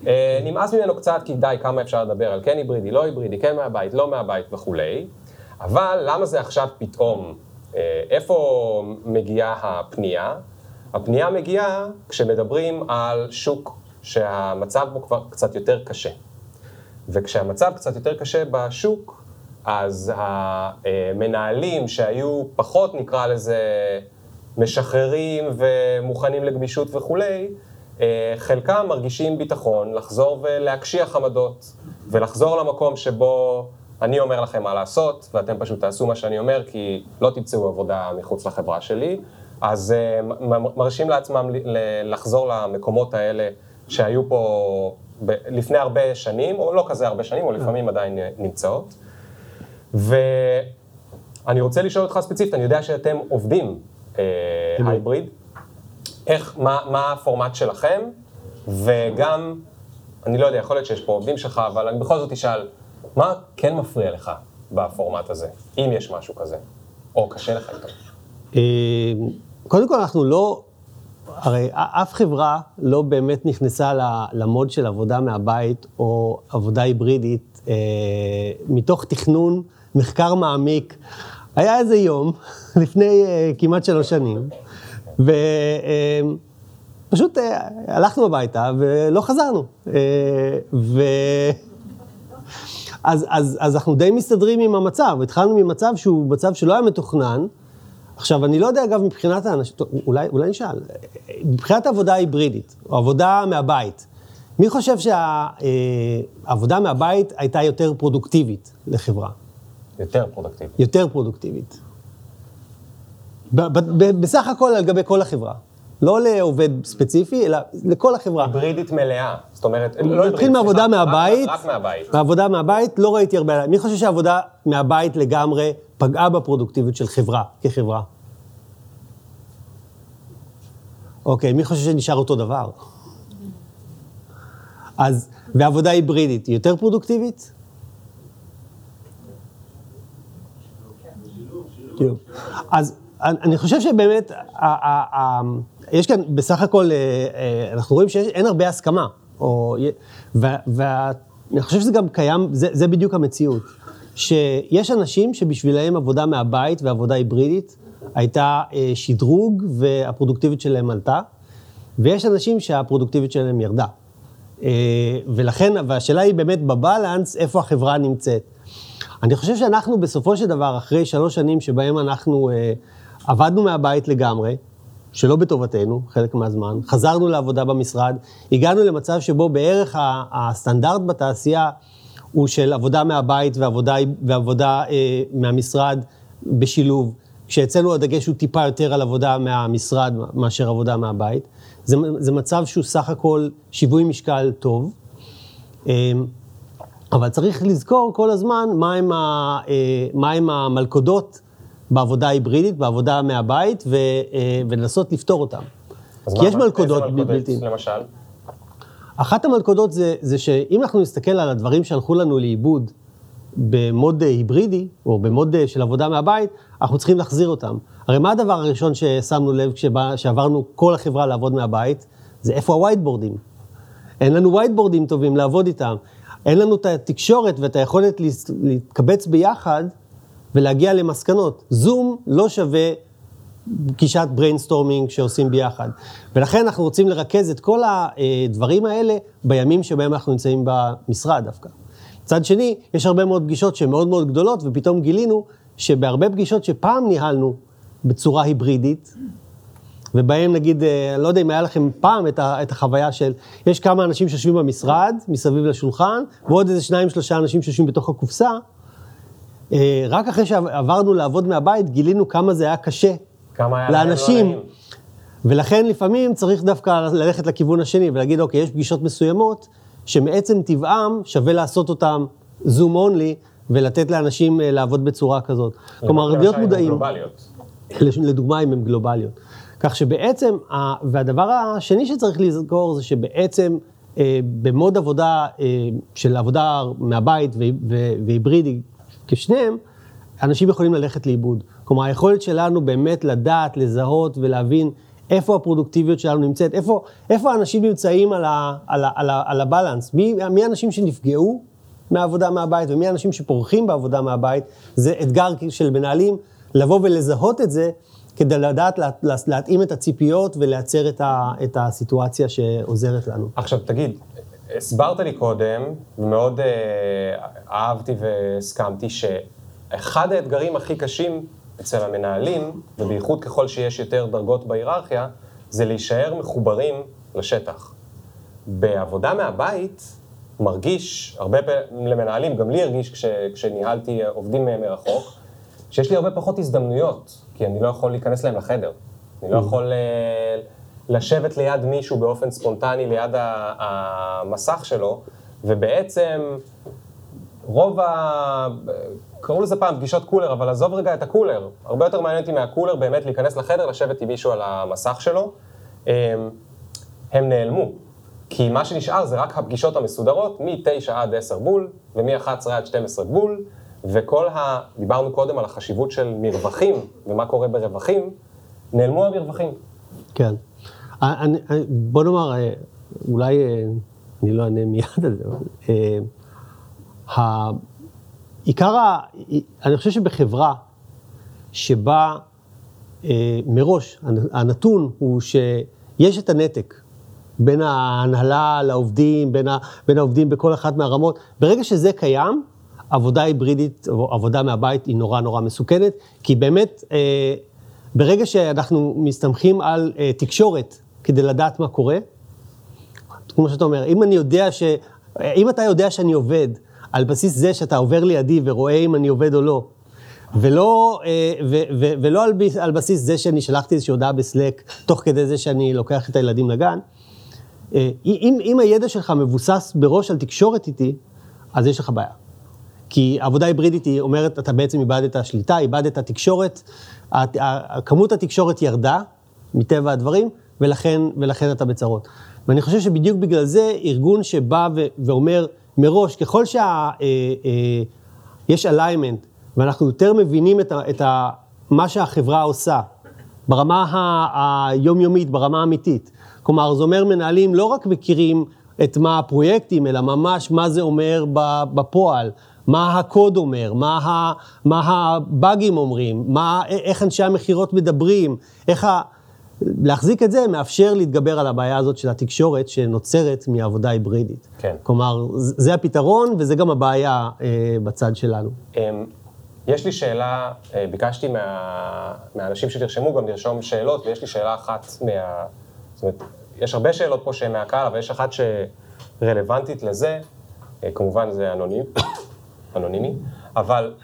אה, נמאס ממנו קצת, כי די, כמה אפשר לדבר על כן היברידי, לא היברידי, כן מהבית, לא מהבית וכולי, אבל למה זה עכשיו פתאום? אה, איפה מגיעה הפנייה? הפנייה מגיעה כשמדברים על שוק שהמצב בו כבר קצת יותר קשה. וכשהמצב קצת יותר קשה בשוק, אז המנהלים שהיו פחות, נקרא לזה, משחררים ומוכנים לגמישות וכולי, אה, חלקם מרגישים ביטחון לחזור ולהקשיח עמדות, ולחזור למקום שבו אני אומר לכם מה לעשות, ואתם פשוט תעשו מה שאני אומר, כי לא תמצאו עבודה מחוץ לחברה שלי. אז אה, מרשים לעצמם לחזור למקומות האלה שהיו פה לפני הרבה שנים, או לא כזה הרבה שנים, או לפעמים עדיין אה, נמצאות. ואני רוצה לשאול אותך ספציפית, אני יודע שאתם עובדים הייבריד. איך, מה, מה הפורמט שלכם, וגם, אני לא יודע, יכול להיות שיש פה עובדים שלך, אבל אני בכל זאת אשאל, מה כן מפריע לך בפורמט הזה, אם יש משהו כזה, או קשה לך איתו? אה, קודם כל, אנחנו לא, הרי אף חברה לא באמת נכנסה למוד של עבודה מהבית או עבודה היברידית אה, מתוך תכנון, מחקר מעמיק. היה איזה יום, לפני אה, כמעט שלוש שנים, ופשוט אה, הלכנו הביתה ולא חזרנו. אה, ו... אז, אז, אז אנחנו די מסתדרים עם המצב. התחלנו ממצב שהוא מצב שלא היה מתוכנן. עכשיו, אני לא יודע, אגב, מבחינת האנשים, אולי, אולי נשאל, מבחינת העבודה ההיברידית, או עבודה מהבית, מי חושב שהעבודה מהבית הייתה יותר פרודוקטיבית לחברה? יותר פרודקטיבי. יותר פרודוקטיבית. ב- ב- ב- בסך הכל על גבי כל החברה. לא לעובד ספציפי, אלא לכל החברה. היברידית מלאה. זאת אומרת, לא נתחיל היברידית, מעבודה סליחה, מהבית. רק, מהבית. מעבודה מהבית, לא ראיתי הרבה... מי חושב שהעבודה מהבית לגמרי פגעה בפרודוקטיביות של חברה, כחברה? אוקיי, מי חושב שנשאר אותו דבר? אז, ועבודה היברידית, היא יותר פרודוקטיבית? כאילו, אז אני חושב שבאמת, יש כאן בסך הכל, אה, אה, אנחנו רואים שאין הרבה הסכמה. ואני חושב שזה גם קיים, זה, בדיוק המציאות. שיש אנשים שבשבילם עבודה מהבית ועבודה היברידית הייתה אה, שדרוג והפרודוקטיביות שלהם עלתה, ויש אנשים שהפרודוקטיביות שלהם ירדה. ולכן, והשאלה היא באמת בבלנס, איפה החברה נמצאת. אני חושב שאנחנו בסופו של דבר, אחרי שלוש שנים שבהם אנחנו אה, עבדנו מהבית לגמרי, שלא בטובתנו, חלק מהזמן, חזרנו לעבודה במשרד, הגענו למצב שבו בערך הסטנדרט בתעשייה הוא של עבודה מהבית ועבודה, ועבודה אה, מהמשרד בשילוב, כשאצלנו הדגש הוא טיפה יותר על עבודה מהמשרד מאשר עבודה מהבית. זה, זה מצב שהוא סך הכל שיווי משקל טוב. אה, אבל צריך לזכור כל הזמן מהם, ה, אה, מהם המלכודות בעבודה היברידית, בעבודה מהבית, ו, אה, ולנסות לפתור אותם. אז כי מה- יש מה- מלכודות בלתי... למשל? אחת המלכודות זה, זה שאם אנחנו נסתכל על הדברים שהלכו לנו לאיבוד במוד היברידי, או במוד של עבודה מהבית, אנחנו צריכים להחזיר אותם. הרי מה הדבר הראשון ששמנו לב כשעברנו כל החברה לעבוד מהבית? זה איפה הווייטבורדים. אין לנו ווייטבורדים טובים לעבוד איתם. אין לנו את התקשורת ואת היכולת להתקבץ ביחד ולהגיע למסקנות. זום לא שווה פגישת brainstorming שעושים ביחד. ולכן אנחנו רוצים לרכז את כל הדברים האלה בימים שבהם אנחנו נמצאים במשרד דווקא. מצד שני, יש הרבה מאוד פגישות שהן מאוד מאוד גדולות, ופתאום גילינו שבהרבה פגישות שפעם ניהלנו בצורה היברידית, ובהם נגיד, אה, לא יודע אם היה לכם פעם את, ה, את החוויה של, יש כמה אנשים שיושבים במשרד, מסביב לשולחן, ועוד איזה שניים, שלושה אנשים שיושבים בתוך הקופסה. אה, רק אחרי שעברנו לעבוד מהבית, גילינו כמה זה היה קשה כמה היה לא לאנשים. ולכן לפעמים צריך דווקא ללכת לכיוון השני ולהגיד, אוקיי, יש פגישות מסוימות שמעצם טבעם שווה לעשות אותן זום אונלי ולתת לאנשים אה, לעבוד בצורה כזאת. כלומר, להיות מודעים. גלובליות. לדוגמה, אם הן גלובליות. כך שבעצם, והדבר השני שצריך לזכור זה שבעצם אה, במוד עבודה אה, של עבודה מהבית והיברידי כשניהם, אנשים יכולים ללכת לאיבוד. כלומר, היכולת שלנו באמת לדעת, לזהות ולהבין איפה הפרודוקטיביות שלנו נמצאת, איפה, איפה האנשים נמצאים על, ה, על, ה, על, ה, על הבלנס, מי, מי האנשים שנפגעו מהעבודה מהבית ומי האנשים שפורחים בעבודה מהבית, זה אתגר של מנהלים לבוא ולזהות את זה כדי לדעת לה, לה, להתאים את הציפיות ולייצר את, ה, את הסיטואציה שעוזרת לנו. עכשיו תגיד, הסברת לי קודם, ומאוד אה, אהבתי והסכמתי, שאחד האתגרים הכי קשים אצל המנהלים, ובייחוד ככל שיש יותר דרגות בהיררכיה, זה להישאר מחוברים לשטח. בעבודה מהבית מרגיש, הרבה פעמים למנהלים, גם לי הרגיש כש, כשניהלתי עובדים מרחוק, שיש לי הרבה פחות הזדמנויות, כי אני לא יכול להיכנס להם לחדר. אני לא יכול אה, לשבת ליד מישהו באופן ספונטני ליד המסך שלו, ובעצם רוב ה... קראו לזה פעם פגישות קולר, אבל עזוב רגע את הקולר. הרבה יותר מעניין אותי מהקולר באמת להיכנס לחדר, לשבת עם מישהו על המסך שלו. הם, הם נעלמו. כי מה שנשאר זה רק הפגישות המסודרות, מ-9 עד 10 בול, ומ-11 עד 12 בול, וכל ה... דיברנו קודם על החשיבות של מרווחים, ומה קורה ברווחים, נעלמו המרווחים. כן. אני, אני, בוא נאמר, אה, אולי אה, אני לא אענה מיד על זה, אבל אה, עיקר, ה, אני חושב שבחברה שבה אה, מראש הנתון הוא שיש את הנתק בין ההנהלה לעובדים, בין, ה, בין העובדים בכל אחת מהרמות, ברגע שזה קיים, עבודה היברידית, או עבודה מהבית היא נורא נורא מסוכנת, כי באמת, אה, ברגע שאנחנו מסתמכים על אה, תקשורת כדי לדעת מה קורה, כמו שאתה אומר, אם אני יודע ש... אם אתה יודע שאני עובד, על בסיס זה שאתה עובר לידי ורואה אם אני עובד או לא, ולא, אה, ו, ו, ולא על, על בסיס זה שאני שלחתי איזושהי הודעה בסלק, תוך כדי זה שאני לוקח את הילדים לגן, אה, אם, אם הידע שלך מבוסס בראש על תקשורת איתי, אז יש לך בעיה. כי עבודה היברידית היא אומרת, אתה בעצם איבדת שליטה, איבדת תקשורת, כמות התקשורת ירדה, מטבע הדברים, ולכן, ולכן אתה בצרות. ואני חושב שבדיוק בגלל זה, ארגון שבא ו- ואומר מראש, ככל שיש אה, אה, אליימנט, ואנחנו יותר מבינים את, ה, את ה, מה שהחברה עושה, ברמה היומיומית, ברמה האמיתית. כלומר, זה אומר מנהלים לא רק מכירים את מה הפרויקטים, אלא ממש מה זה אומר בפועל, מה הקוד אומר, מה, ה, מה הבאגים אומרים, מה, איך אנשי המכירות מדברים, איך ה... להחזיק את זה מאפשר להתגבר על הבעיה הזאת של התקשורת שנוצרת מעבודה היברידית. כן. כלומר, זה הפתרון וזה גם הבעיה אה, בצד שלנו. אמ, יש לי שאלה, אה, ביקשתי מה, מהאנשים שתרשמו גם לרשום שאלות, ויש לי שאלה אחת מה... זאת אומרת, יש הרבה שאלות פה שהן מהקהל, אבל יש אחת שרלוונטית לזה, אה, כמובן זה אנונימי, אנונימי, אבל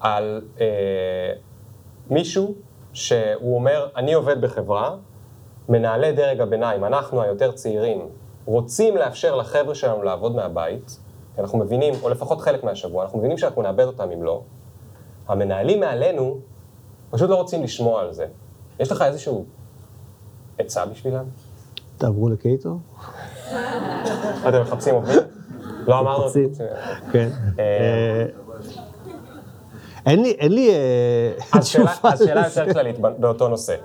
על אה, מישהו שהוא אומר, אני עובד בחברה, מנהלי דרג הביניים, אנחנו היותר צעירים, רוצים לאפשר לחבר'ה שלנו לעבוד מהבית, כי אנחנו מבינים, או לפחות חלק מהשבוע, אנחנו מבינים שאנחנו נאבד אותם אם לא. המנהלים מעלינו פשוט לא רוצים לשמוע על זה. יש לך איזשהו עצה בשבילם? תעברו לקייטו. אתם מחפשים עובדים? לא אמרנו? כן. אה, אה, אין לי, אין לי אה, תשובה לזה. יותר כללית באותו נושא.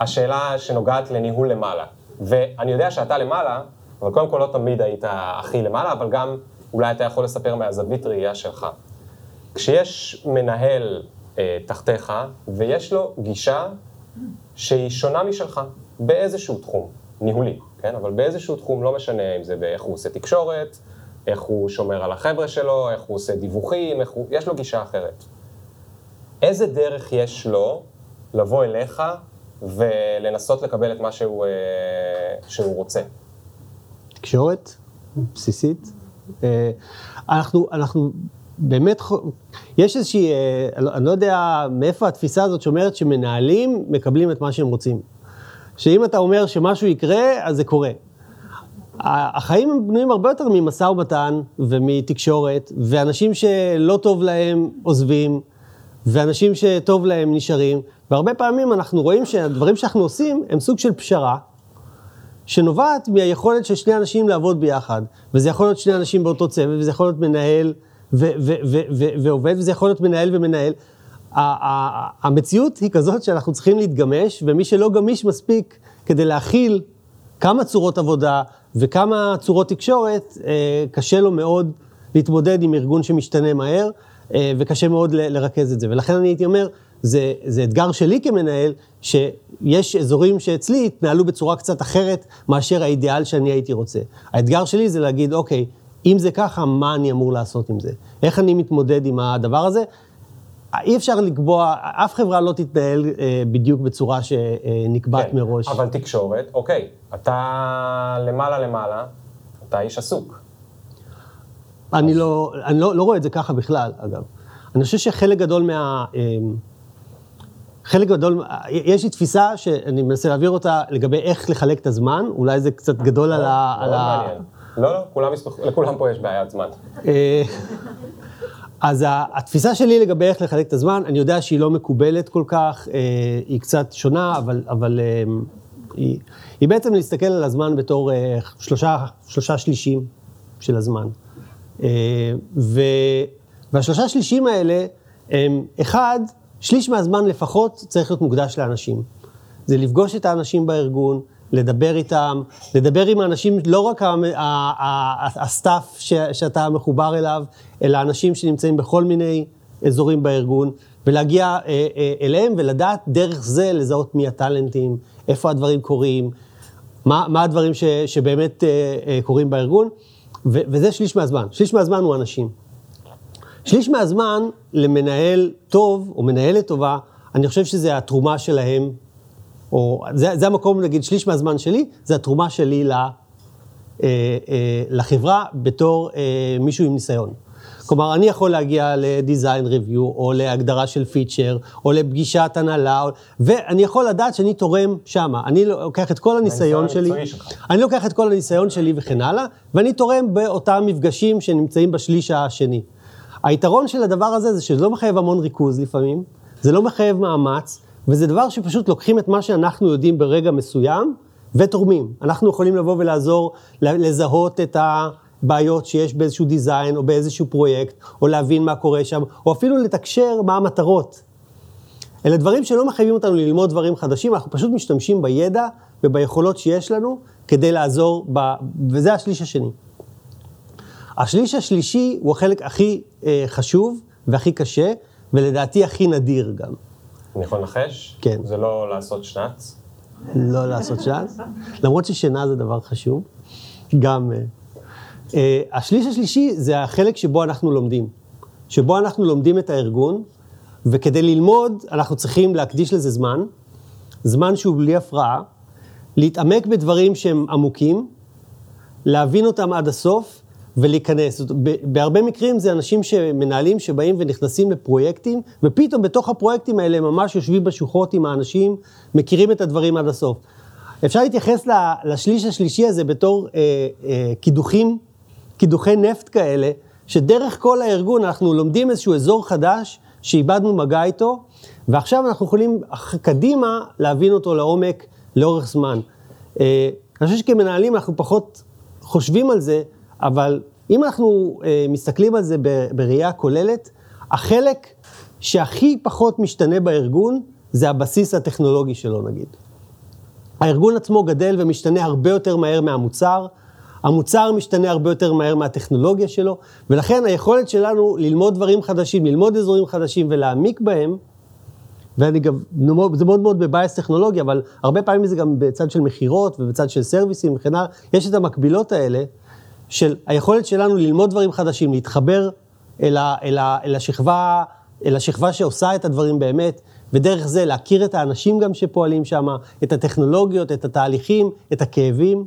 השאלה שנוגעת לניהול למעלה. ואני יודע שאתה למעלה, אבל קודם כל לא תמיד היית הכי למעלה, אבל גם אולי אתה יכול לספר מהזווית ראייה שלך. כשיש מנהל אה, תחתיך, ויש לו גישה שהיא שונה משלך, באיזשהו תחום, ניהולי, כן? אבל באיזשהו תחום, לא משנה אם זה באיך הוא עושה תקשורת, איך הוא שומר על החבר'ה שלו, איך הוא עושה דיווחים, הוא... יש לו גישה אחרת. איזה דרך יש לו לבוא אליך ולנסות לקבל את מה שהוא, אה, שהוא רוצה? תקשורת בסיסית. אה, אנחנו, אנחנו באמת, יש איזושהי, אה, לא- אני לא יודע מאיפה התפיסה הזאת שאומרת שמנהלים מקבלים את מה שהם רוצים. שאם אתה אומר שמשהו יקרה, אז זה קורה. החיים הם בנויים הרבה יותר ממשא ומתן ומתקשורת, ואנשים שלא טוב להם עוזבים, ואנשים שטוב להם נשארים, והרבה פעמים אנחנו רואים שהדברים שאנחנו עושים הם סוג של פשרה, שנובעת מהיכולת של שני אנשים לעבוד ביחד. וזה יכול להיות שני אנשים באותו צוות, וזה יכול להיות מנהל ו- ו- ו- ועובד, וזה יכול להיות מנהל ומנהל. המציאות היא כזאת שאנחנו צריכים להתגמש, ומי שלא גמיש מספיק כדי להכיל כמה צורות עבודה וכמה צורות תקשורת, אה, קשה לו מאוד להתמודד עם ארגון שמשתנה מהר, אה, וקשה מאוד לרכז את זה. ולכן אני הייתי אומר, זה, זה אתגר שלי כמנהל, שיש אזורים שאצלי התנהלו בצורה קצת אחרת מאשר האידיאל שאני הייתי רוצה. האתגר שלי זה להגיד, אוקיי, אם זה ככה, מה אני אמור לעשות עם זה? איך אני מתמודד עם הדבר הזה? אי אפשר לקבוע, אף חברה לא תתנהל אה, בדיוק בצורה שנקבעת כן, מראש. אבל תקשורת, אוקיי, אתה למעלה למעלה, אתה איש עסוק. אני, לא, אני לא, לא רואה את זה ככה בכלל, אגב. אני חושב שחלק גדול מה... אה, חלק גדול, יש לי תפיסה שאני מנסה להעביר אותה לגבי איך לחלק את הזמן, אולי זה קצת גדול על ה... מאוד מעניין. לא, לא, כולם יסמכו, לכולם פה יש בעיית זמן. אה, אז התפיסה שלי לגבי איך לחלק את הזמן, אני יודע שהיא לא מקובלת כל כך, אה, היא קצת שונה, אבל, אבל אה, היא, היא בעצם להסתכל על הזמן בתור שלושה, שלושה שלישים של הזמן. ו, והשלושה שלישים האלה, הם, אחד, שליש מהזמן לפחות צריך להיות מוקדש לאנשים. זה לפגוש את האנשים בארגון, לדבר איתם, לדבר עם האנשים, לא רק ה staff שאתה מחובר אליו, אלא אנשים שנמצאים בכל מיני אזורים בארגון, ולהגיע אה, אה, אליהם ולדעת דרך זה לזהות מי הטאלנטים, איפה הדברים קורים, מה, מה הדברים ש, שבאמת אה, קורים בארגון, ו, וזה שליש מהזמן. שליש מהזמן הוא אנשים. שליש מהזמן למנהל טוב, או מנהלת טובה, אני חושב שזה התרומה שלהם, או זה, זה המקום, נגיד, שליש מהזמן שלי, זה התרומה שלי ל, אה, אה, לחברה בתור אה, מישהו עם ניסיון. כלומר, אני יכול להגיע לדיזיין ריוויו, או להגדרה של פיצ'ר, או לפגישת הנהלה, ואני יכול לדעת שאני תורם שמה. אני לוקח את כל הניסיון שלי. אני לוקח את כל הניסיון שלי וכן הלאה, ואני תורם באותם מפגשים שנמצאים בשליש השני. היתרון של הדבר הזה זה שזה לא מחייב המון ריכוז לפעמים, זה לא מחייב מאמץ, וזה דבר שפשוט לוקחים את מה שאנחנו יודעים ברגע מסוים ותורמים. אנחנו יכולים לבוא ולעזור לזהות את הבעיות שיש באיזשהו דיזיין או באיזשהו פרויקט, או להבין מה קורה שם, או אפילו לתקשר מה המטרות. אלה דברים שלא מחייבים אותנו ללמוד דברים חדשים, אנחנו פשוט משתמשים בידע וביכולות שיש לנו כדי לעזור, ב... וזה השליש השני. השליש השלישי הוא החלק הכי אה, חשוב והכי קשה, ולדעתי הכי נדיר גם. אני יכול לנחש? כן. זה לא לעשות שנץ? לא לעשות שאז, למרות ששינה זה דבר חשוב. גם... אה, השליש השלישי זה החלק שבו אנחנו לומדים. שבו אנחנו לומדים את הארגון, וכדי ללמוד אנחנו צריכים להקדיש לזה זמן, זמן שהוא בלי הפרעה, להתעמק בדברים שהם עמוקים, להבין אותם עד הסוף ולהיכנס. בהרבה מקרים זה אנשים שמנהלים שבאים ונכנסים לפרויקטים, ופתאום בתוך הפרויקטים האלה ממש יושבים בשוחות עם האנשים, מכירים את הדברים עד הסוף. אפשר להתייחס לשליש השלישי הזה בתור אה, אה, קידוחים, קידוחי נפט כאלה, שדרך כל הארגון אנחנו לומדים איזשהו אזור חדש שאיבדנו מגע איתו, ועכשיו אנחנו יכולים קדימה להבין אותו לעומק לאורך זמן. אה, אני חושב שכמנהלים אנחנו פחות חושבים על זה, אבל אם אנחנו אה, מסתכלים על זה בראייה כוללת, החלק שהכי פחות משתנה בארגון זה הבסיס הטכנולוגי שלו נגיד. הארגון עצמו גדל ומשתנה הרבה יותר מהר מהמוצר, המוצר משתנה הרבה יותר מהר מהטכנולוגיה שלו, ולכן היכולת שלנו ללמוד דברים חדשים, ללמוד אזורים חדשים ולהעמיק בהם, ואני גם, זה מאוד מאוד בבייס טכנולוגי, אבל הרבה פעמים זה גם בצד של מכירות ובצד של סרוויסים וכן הלאה, יש את המקבילות האלה של היכולת שלנו ללמוד דברים חדשים, להתחבר אל, ה, אל, ה, אל, השכבה, אל השכבה שעושה את הדברים באמת, ודרך זה להכיר את האנשים גם שפועלים שם, את הטכנולוגיות, את התהליכים, את הכאבים.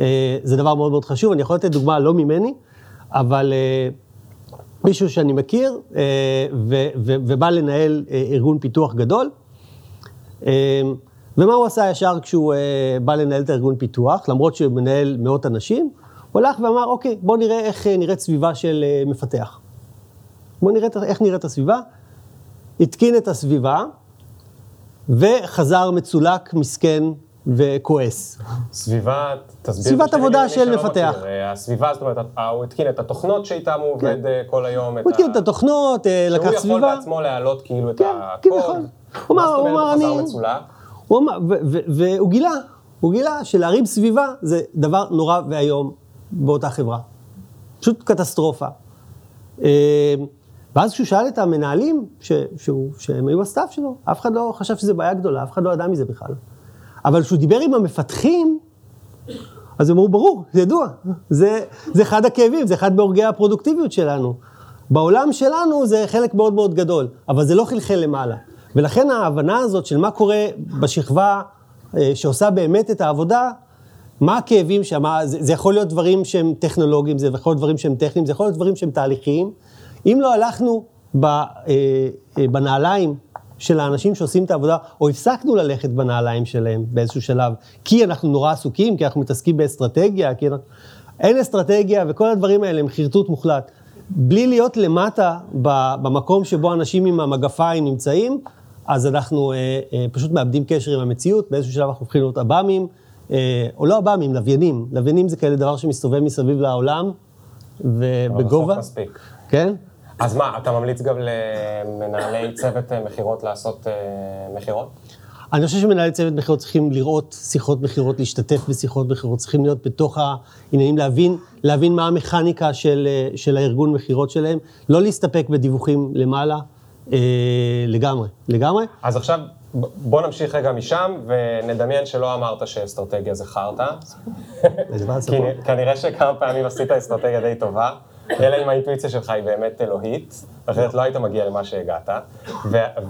אה, זה דבר מאוד מאוד חשוב. אני יכול לתת דוגמה לא ממני, אבל אה, מישהו שאני מכיר, אה, ו- ו- ובא לנהל ארגון פיתוח גדול. ומה הוא עשה ישר כשהוא בא לנהל את הארגון פיתוח, למרות שהוא מנהל מאות אנשים? הוא הלך ואמר, אוקיי, בוא נראה איך אה, נראית סביבה של אה, מפתח. בוא נראה את- איך נראית הסביבה. התקין את הסביבה, וחזר מצולק, מסכן וכועס. סביבה, תסביר. סביבת עבודה של שלא מפתח. מכיר. אה, הסביבה, זאת אומרת, הוא התקין את התוכנות שאיתם הוא עובד אה, כל היום. הוא התקין את התוכנות, לקח שהוא יכול סביבה. בעצמו להעלות כאילו את כן, הקוד. כביכול. הוא אמר, הוא אמר, מה זאת אומרת. הוא חזר מצולק? הוא אמר, והוא גילה, הוא גילה שלהרים סביבה זה דבר נורא ואיום באותה חברה. פשוט קטסטרופה. אה, ואז כשהוא שאל את המנהלים, ש- שהוא- שהם היו ה staff שלו, אף אחד לא חשב שזו בעיה גדולה, אף אחד לא ידע מזה בכלל. אבל כשהוא דיבר עם המפתחים, אז הם אמרו, ברור, זה ידוע, זה, זה אחד הכאבים, זה אחד מהורגי הפרודוקטיביות שלנו. בעולם שלנו זה חלק מאוד מאוד גדול, אבל זה לא חלחל למעלה. ולכן ההבנה הזאת של מה קורה בשכבה אה, שעושה באמת את העבודה, מה הכאבים שם, זה, זה יכול להיות דברים שהם טכנולוגיים, זה יכול להיות דברים שהם טכניים, זה יכול להיות דברים שהם תהליכיים. אם לא הלכנו ב, אה, אה, בנעליים של האנשים שעושים את העבודה, או הפסקנו ללכת בנעליים שלהם באיזשהו שלב, כי אנחנו נורא עסוקים, כי אנחנו מתעסקים באסטרטגיה, כי אנחנו... אין אסטרטגיה, וכל הדברים האלה הם חרטוט מוחלט. בלי להיות למטה במקום שבו אנשים עם המגפיים נמצאים, אז אנחנו אה, אה, פשוט מאבדים קשר עם המציאות, באיזשהו שלב אנחנו הופכים להיות עב"מים, או לא עב"מים, לוויינים. לוויינים זה כאלה דבר שמסתובב מסביב לעולם, ובגובה. בסוף מספיק. כן? אז מה, אתה ממליץ גם למנהלי צוות אה, מכירות לעשות אה, מכירות? אני חושב שמנהלי צוות מכירות צריכים לראות שיחות מכירות, להשתתף בשיחות מכירות, צריכים להיות בתוך העניינים, להבין, להבין מה המכניקה של, אה, של הארגון מכירות שלהם, לא להסתפק בדיווחים למעלה, אה, לגמרי, לגמרי. אז עכשיו, בוא נמשיך רגע משם, ונדמיין שלא אמרת שאסטרטגיה זה חרטא. כנראה שכמה פעמים עשית אסטרטגיה די טובה, אלא אם האינטואיציה שלך היא באמת אלוהית, אחרת לא היית מגיע למה שהגעת.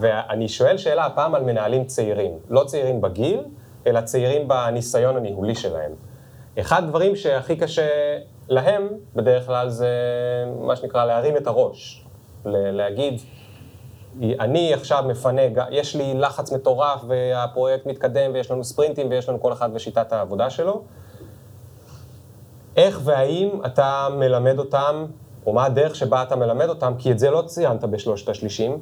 ואני שואל שאלה הפעם על מנהלים צעירים, לא צעירים בגיל, אלא צעירים בניסיון הניהולי שלהם. אחד הדברים שהכי קשה להם, בדרך כלל זה מה שנקרא להרים את הראש. להגיד, אני עכשיו מפנה, יש לי לחץ מטורף והפרויקט מתקדם ויש לנו ספרינטים ויש לנו כל אחד ושיטת העבודה שלו. איך והאם אתה מלמד אותם, או מה הדרך שבה אתה מלמד אותם, כי את זה לא ציינת בשלושת השלישים,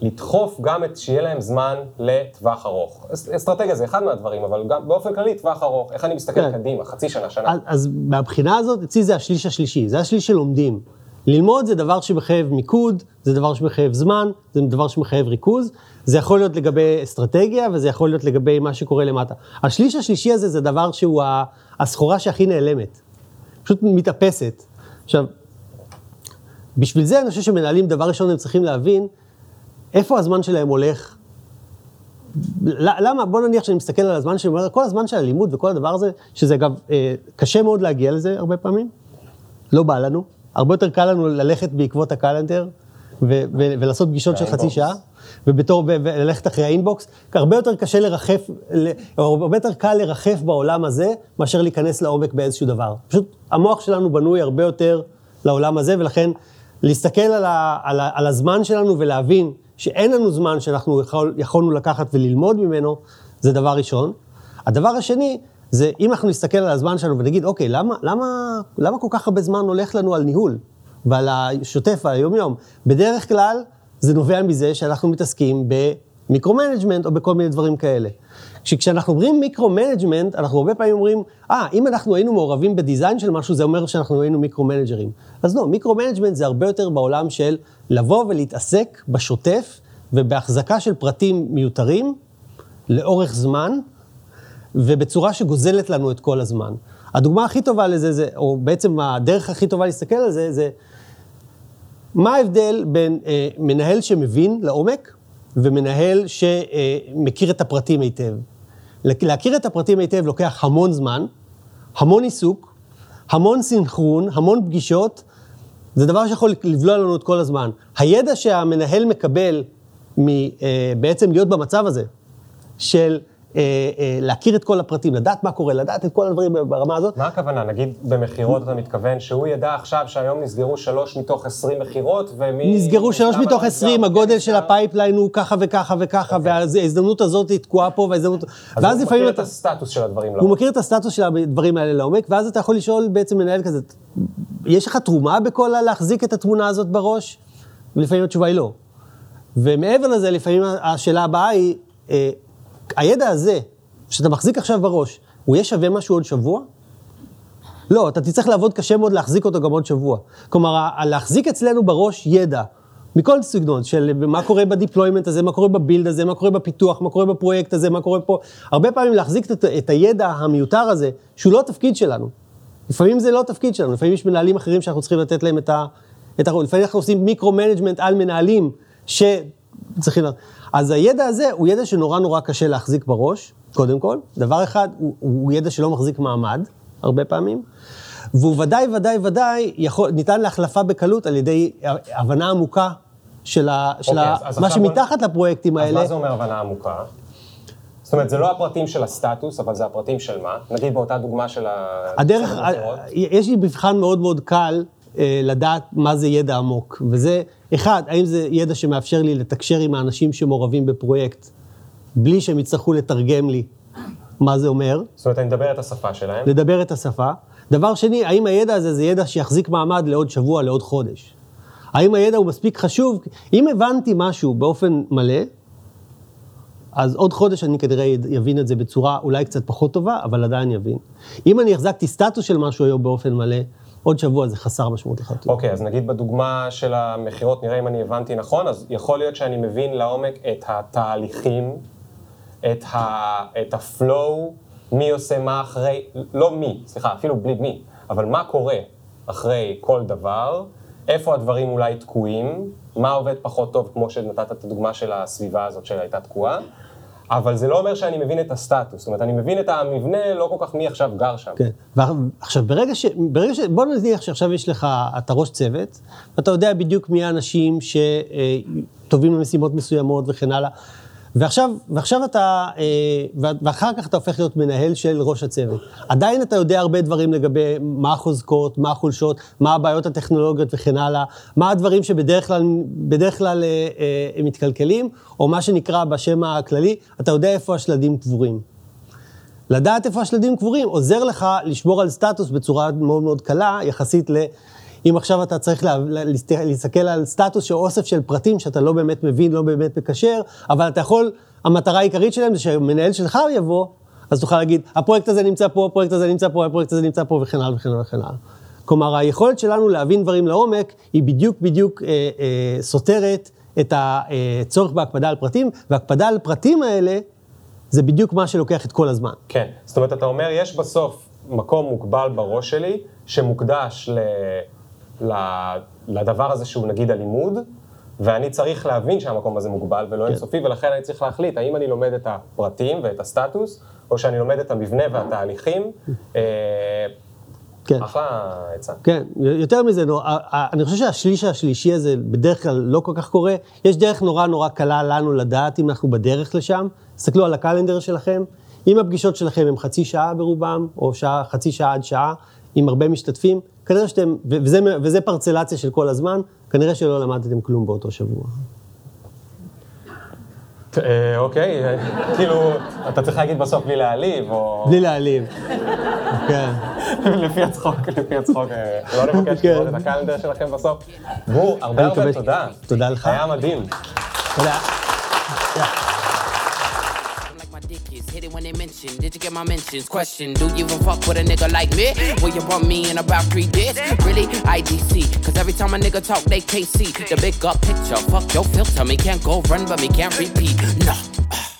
לדחוף גם את, שיהיה להם זמן לטווח ארוך. אס- אסטרטגיה זה אחד מהדברים, אבל גם באופן כללי טווח ארוך, איך אני מסתכל כן. קדימה, חצי שנה, שנה. אז, אז מהבחינה הזאת, אצלי זה השליש השלישי, זה השליש שלומדים. ללמוד זה דבר שמחייב מיקוד, זה דבר שמחייב זמן, זה דבר שמחייב ריכוז, זה יכול להיות לגבי אסטרטגיה וזה יכול להיות לגבי מה שקורה למטה. השליש השלישי הזה זה דבר שהוא הסחורה שהכי נעלמת, פשוט מתאפסת. עכשיו, בשביל זה אני חושב שמנהלים, דבר ראשון הם צריכים להבין איפה הזמן שלהם הולך למה? בוא נניח שאני מסתכל על הזמן שלי, כל הזמן של הלימוד וכל הדבר הזה, שזה אגב, אה, קשה מאוד להגיע לזה הרבה פעמים, לא בא לנו, הרבה יותר קל לנו ללכת בעקבות הקלנדר ו- ו- ולעשות פגישות של חצי. שעה, ובתור, וללכת אחרי האינבוקס, כי הרבה יותר קשה לרחף, הרבה יותר קל לרחף בעולם הזה, מאשר להיכנס לעומק באיזשהו דבר. פשוט המוח שלנו בנוי הרבה יותר לעולם הזה, ולכן להסתכל על, ה- על, ה- על הזמן שלנו ולהבין שאין לנו זמן שאנחנו יכול, יכולנו לקחת וללמוד ממנו, זה דבר ראשון. הדבר השני, זה אם אנחנו נסתכל על הזמן שלנו ונגיד, אוקיי, למה, למה, למה כל כך הרבה זמן הולך לנו על ניהול ועל השוטף ועל היום-יום? בדרך כלל, זה נובע מזה שאנחנו מתעסקים ב micromanagement או בכל מיני דברים כאלה. כשאנחנו אומרים micromanagement, אנחנו הרבה פעמים אומרים, אה, אם אנחנו היינו מעורבים ב design של משהו, זה אומר שאנחנו היינו micro-managerים. אז לא, micromanagement זה הרבה יותר בעולם של לבוא ולהתעסק בשוטף ובהחזקה של פרטים מיותרים לאורך זמן, ובצורה שגוזלת לנו את כל הזמן. הדוגמה הכי טובה לזה, זה, או בעצם הדרך הכי טובה להסתכל על זה, זה מה ההבדל בין אה, מנהל שמבין לעומק ומנהל שמכיר את הפרטים היטב. להכיר את הפרטים היטב לוקח המון זמן, המון עיסוק, המון סינכרון, המון פגישות, זה דבר שיכול לבלוע לנו את כל הזמן. הידע שהמנהל מקבל מבעצם להיות במצב הזה, של אה, אה, להכיר את כל הפרטים, לדעת מה קורה, לדעת את כל הדברים ברמה הזאת, מה הכוונה? נגיד במכירות אתה מתכוון שהוא ידע עכשיו שהיום נסגרו שלוש מתוך עשרים מכירות, ומי... נסגרו שלוש מתוך? עשרים, הגודל של נסגר? ה pipeline הוא ככה וככה וככה, וההזדמנות הזאת היא תקועה פה, וההזדמנות... אז הוא מכיר את. הסטטוס של הדברים הוא לעומק. מכיר את הסטטוס של הדברים האלה לעומק, ואז אתה יכול לשאול בעצם מנהל כזה, יש לך תרומה בכל הלהחזיק את התמונה הזאת בראש? ולפעמים התשובה היא לא. ומעבר לזה, לפעמים השאלה הבאה היא, אה, הידע הזה, שאתה מחזיק עכשיו בראש, הוא יהיה שווה משהו עוד שבוע? לא, אתה תצטרך לעבוד קשה מאוד להחזיק אותו גם עוד שבוע. כלומר, להחזיק אצלנו בראש ידע, מכל סגנון, של מה קורה בדיפלוימנט הזה, מה קורה בבילד הזה, מה קורה בפיתוח, מה קורה בפרויקט הזה, מה קורה פה. הרבה פעמים להחזיק את, את הידע המיותר הזה, שהוא לא התפקיד שלנו. לפעמים זה לא התפקיד שלנו, לפעמים יש מנהלים אחרים שאנחנו צריכים לתת להם את ה... את ה לפעמים אנחנו עושים micromanagement על מנהלים שצריכים... אז הידע הזה הוא ידע שנורא נורא קשה להחזיק בראש, קודם כל. דבר אחד, הוא, הוא ידע שלא מחזיק מעמד, הרבה פעמים. והוא ודאי, ודאי, ודאי, יכול, ניתן להחלפה בקלות על ידי הבנה עמוקה של, ה, של אוקיי, ה, אז- אז מה עכשיו בוא- שמתחת לפרויקטים אז האלה. מה זה אומר הבנה עמוקה? זאת אומרת, זה לא הפרטים של הסטטוס, אבל זה הפרטים של מה? נגיד באותה דוגמה של ה... הדרך, המכירות. יש לי מבחן מאוד מאוד קל לדעת מה זה ידע עמוק, וזה, אחד, האם זה ידע שמאפשר לי לתקשר עם האנשים שמעורבים בפרויקט, בלי שהם יצטרכו לתרגם לי מה זה אומר, זאת אומרת, אני מדבר את השפה שלהם. לדבר את השפה. דבר שני, האם הידע הזה זה ידע שיחזיק מעמד לעוד שבוע, לעוד חודש? האם הידע הוא מספיק חשוב? אם הבנתי משהו באופן מלא, אז עוד חודש אני כנראה אבין את זה בצורה אולי קצת פחות טובה, אבל עדיין אבין. אם אני החזקתי סטטוס של משהו היום באופן מלא, עוד שבוע זה חסר משמעות לחלוטין. אוקיי, אז נגיד בדוגמה של המכירות, נראה אם אני הבנתי נכון, אז יכול להיות שאני מבין לעומק את התהליכים, את, ה, את הפלואו, מי עושה מה אחרי, לא מי, סליחה, אפילו בלי מי, אבל מה קורה אחרי כל דבר, איפה הדברים אולי תקועים, מה עובד פחות טוב, כמו שנתת את הדוגמה של הסביבה הזאת שהייתה תקועה, אבל זה לא אומר שאני מבין את הסטטוס, זאת אומרת, אני מבין את המבנה, לא כל כך מי עכשיו גר שם. כן. ועכשיו, ברגע ש... ברגע ש... בוא נניח שעכשיו יש לך, אתה ראש צוות, ואתה יודע בדיוק מי האנשים שטובים במשימות מסוימות וכן הלאה, ועכשיו, ועכשיו אתה, אה, ואחר כך אתה הופך להיות מנהל של ראש הצוות. עדיין אתה יודע הרבה דברים לגבי מה החוזקות, מה החולשות, מה הבעיות הטכנולוגיות וכן הלאה, מה הדברים שבדרך כלל, בדרך כלל אה, אה, הם מתקלקלים, או מה שנקרא בשם הכללי, אתה יודע איפה השלדים קבורים. לדעת איפה השלדים קבורים עוזר לך לשמור על סטטוס בצורה מאוד מאוד קלה, יחסית. אם עכשיו אתה צריך לה, להסתכל על סטטוס של אוסף של פרטים שאתה לא באמת מבין, לא באמת מקשר, אבל אתה יכול, המטרה העיקרית שלהם זה שהמנהל שלך יבוא, אז תוכל להגיד, הפרויקט הזה נמצא פה, הפרויקט הזה נמצא פה, הפרויקט הזה נמצא פה, וכן הלאה וכן הלאה וכן הלאה. כלומר, היכולת שלנו להבין דברים לעומק, היא בדיוק בדיוק אה, אה, סותרת את הצורך בהקפדה על פרטים, והקפדה על פרטים האלה, זה בדיוק מה שלוקח את כל הזמן. כן, זאת אומרת, אתה אומר, יש בסוף מקום מוגבל בראש שלי, שמוקדש ל... לדבר הזה שהוא נגיד הלימוד, ואני צריך להבין שהמקום הזה מוגבל ולא כן. אינסופי, ולכן אני צריך להחליט האם אני לומד את הפרטים ואת הסטטוס, או שאני לומד את המבנה והתהליכים. אה, כן. אחלה עצה. כן, יותר מזה, נור, אני חושב שהשליש השלישי הזה בדרך כלל לא כל כך קורה. יש דרך נורא נורא קלה לנו לדעת אם אנחנו בדרך לשם. תסתכלו על הקלנדר שלכם. אם הפגישות שלכם הם חצי שעה ברובם, או שעה, חצי שעה עד שעה, עם הרבה משתתפים, כנראה שאתם, וזה, וזה פרצלציה של כל הזמן, כנראה שלא למדתם כלום באותו שבוע. אה, אוקיי, אה, כאילו, אתה צריך להגיד בסוף בלי להעליב, או... בלי להעליב, כן. לפי הצחוק, לפי הצחוק, אה, לא נבקש כן. לראות את הקלנדר שלכם בסוף. גור, הרבה הרבה תודה. תודה לך. היה מדהים. תודה. They mention. Did you get my mentions? Question, do you even fuck with a nigga like me? Will you want me in about three days? Really? IDC. Cause every time a nigga talk, they can't see the big up picture. Fuck your filter. Me can't go run, but me can't repeat. No.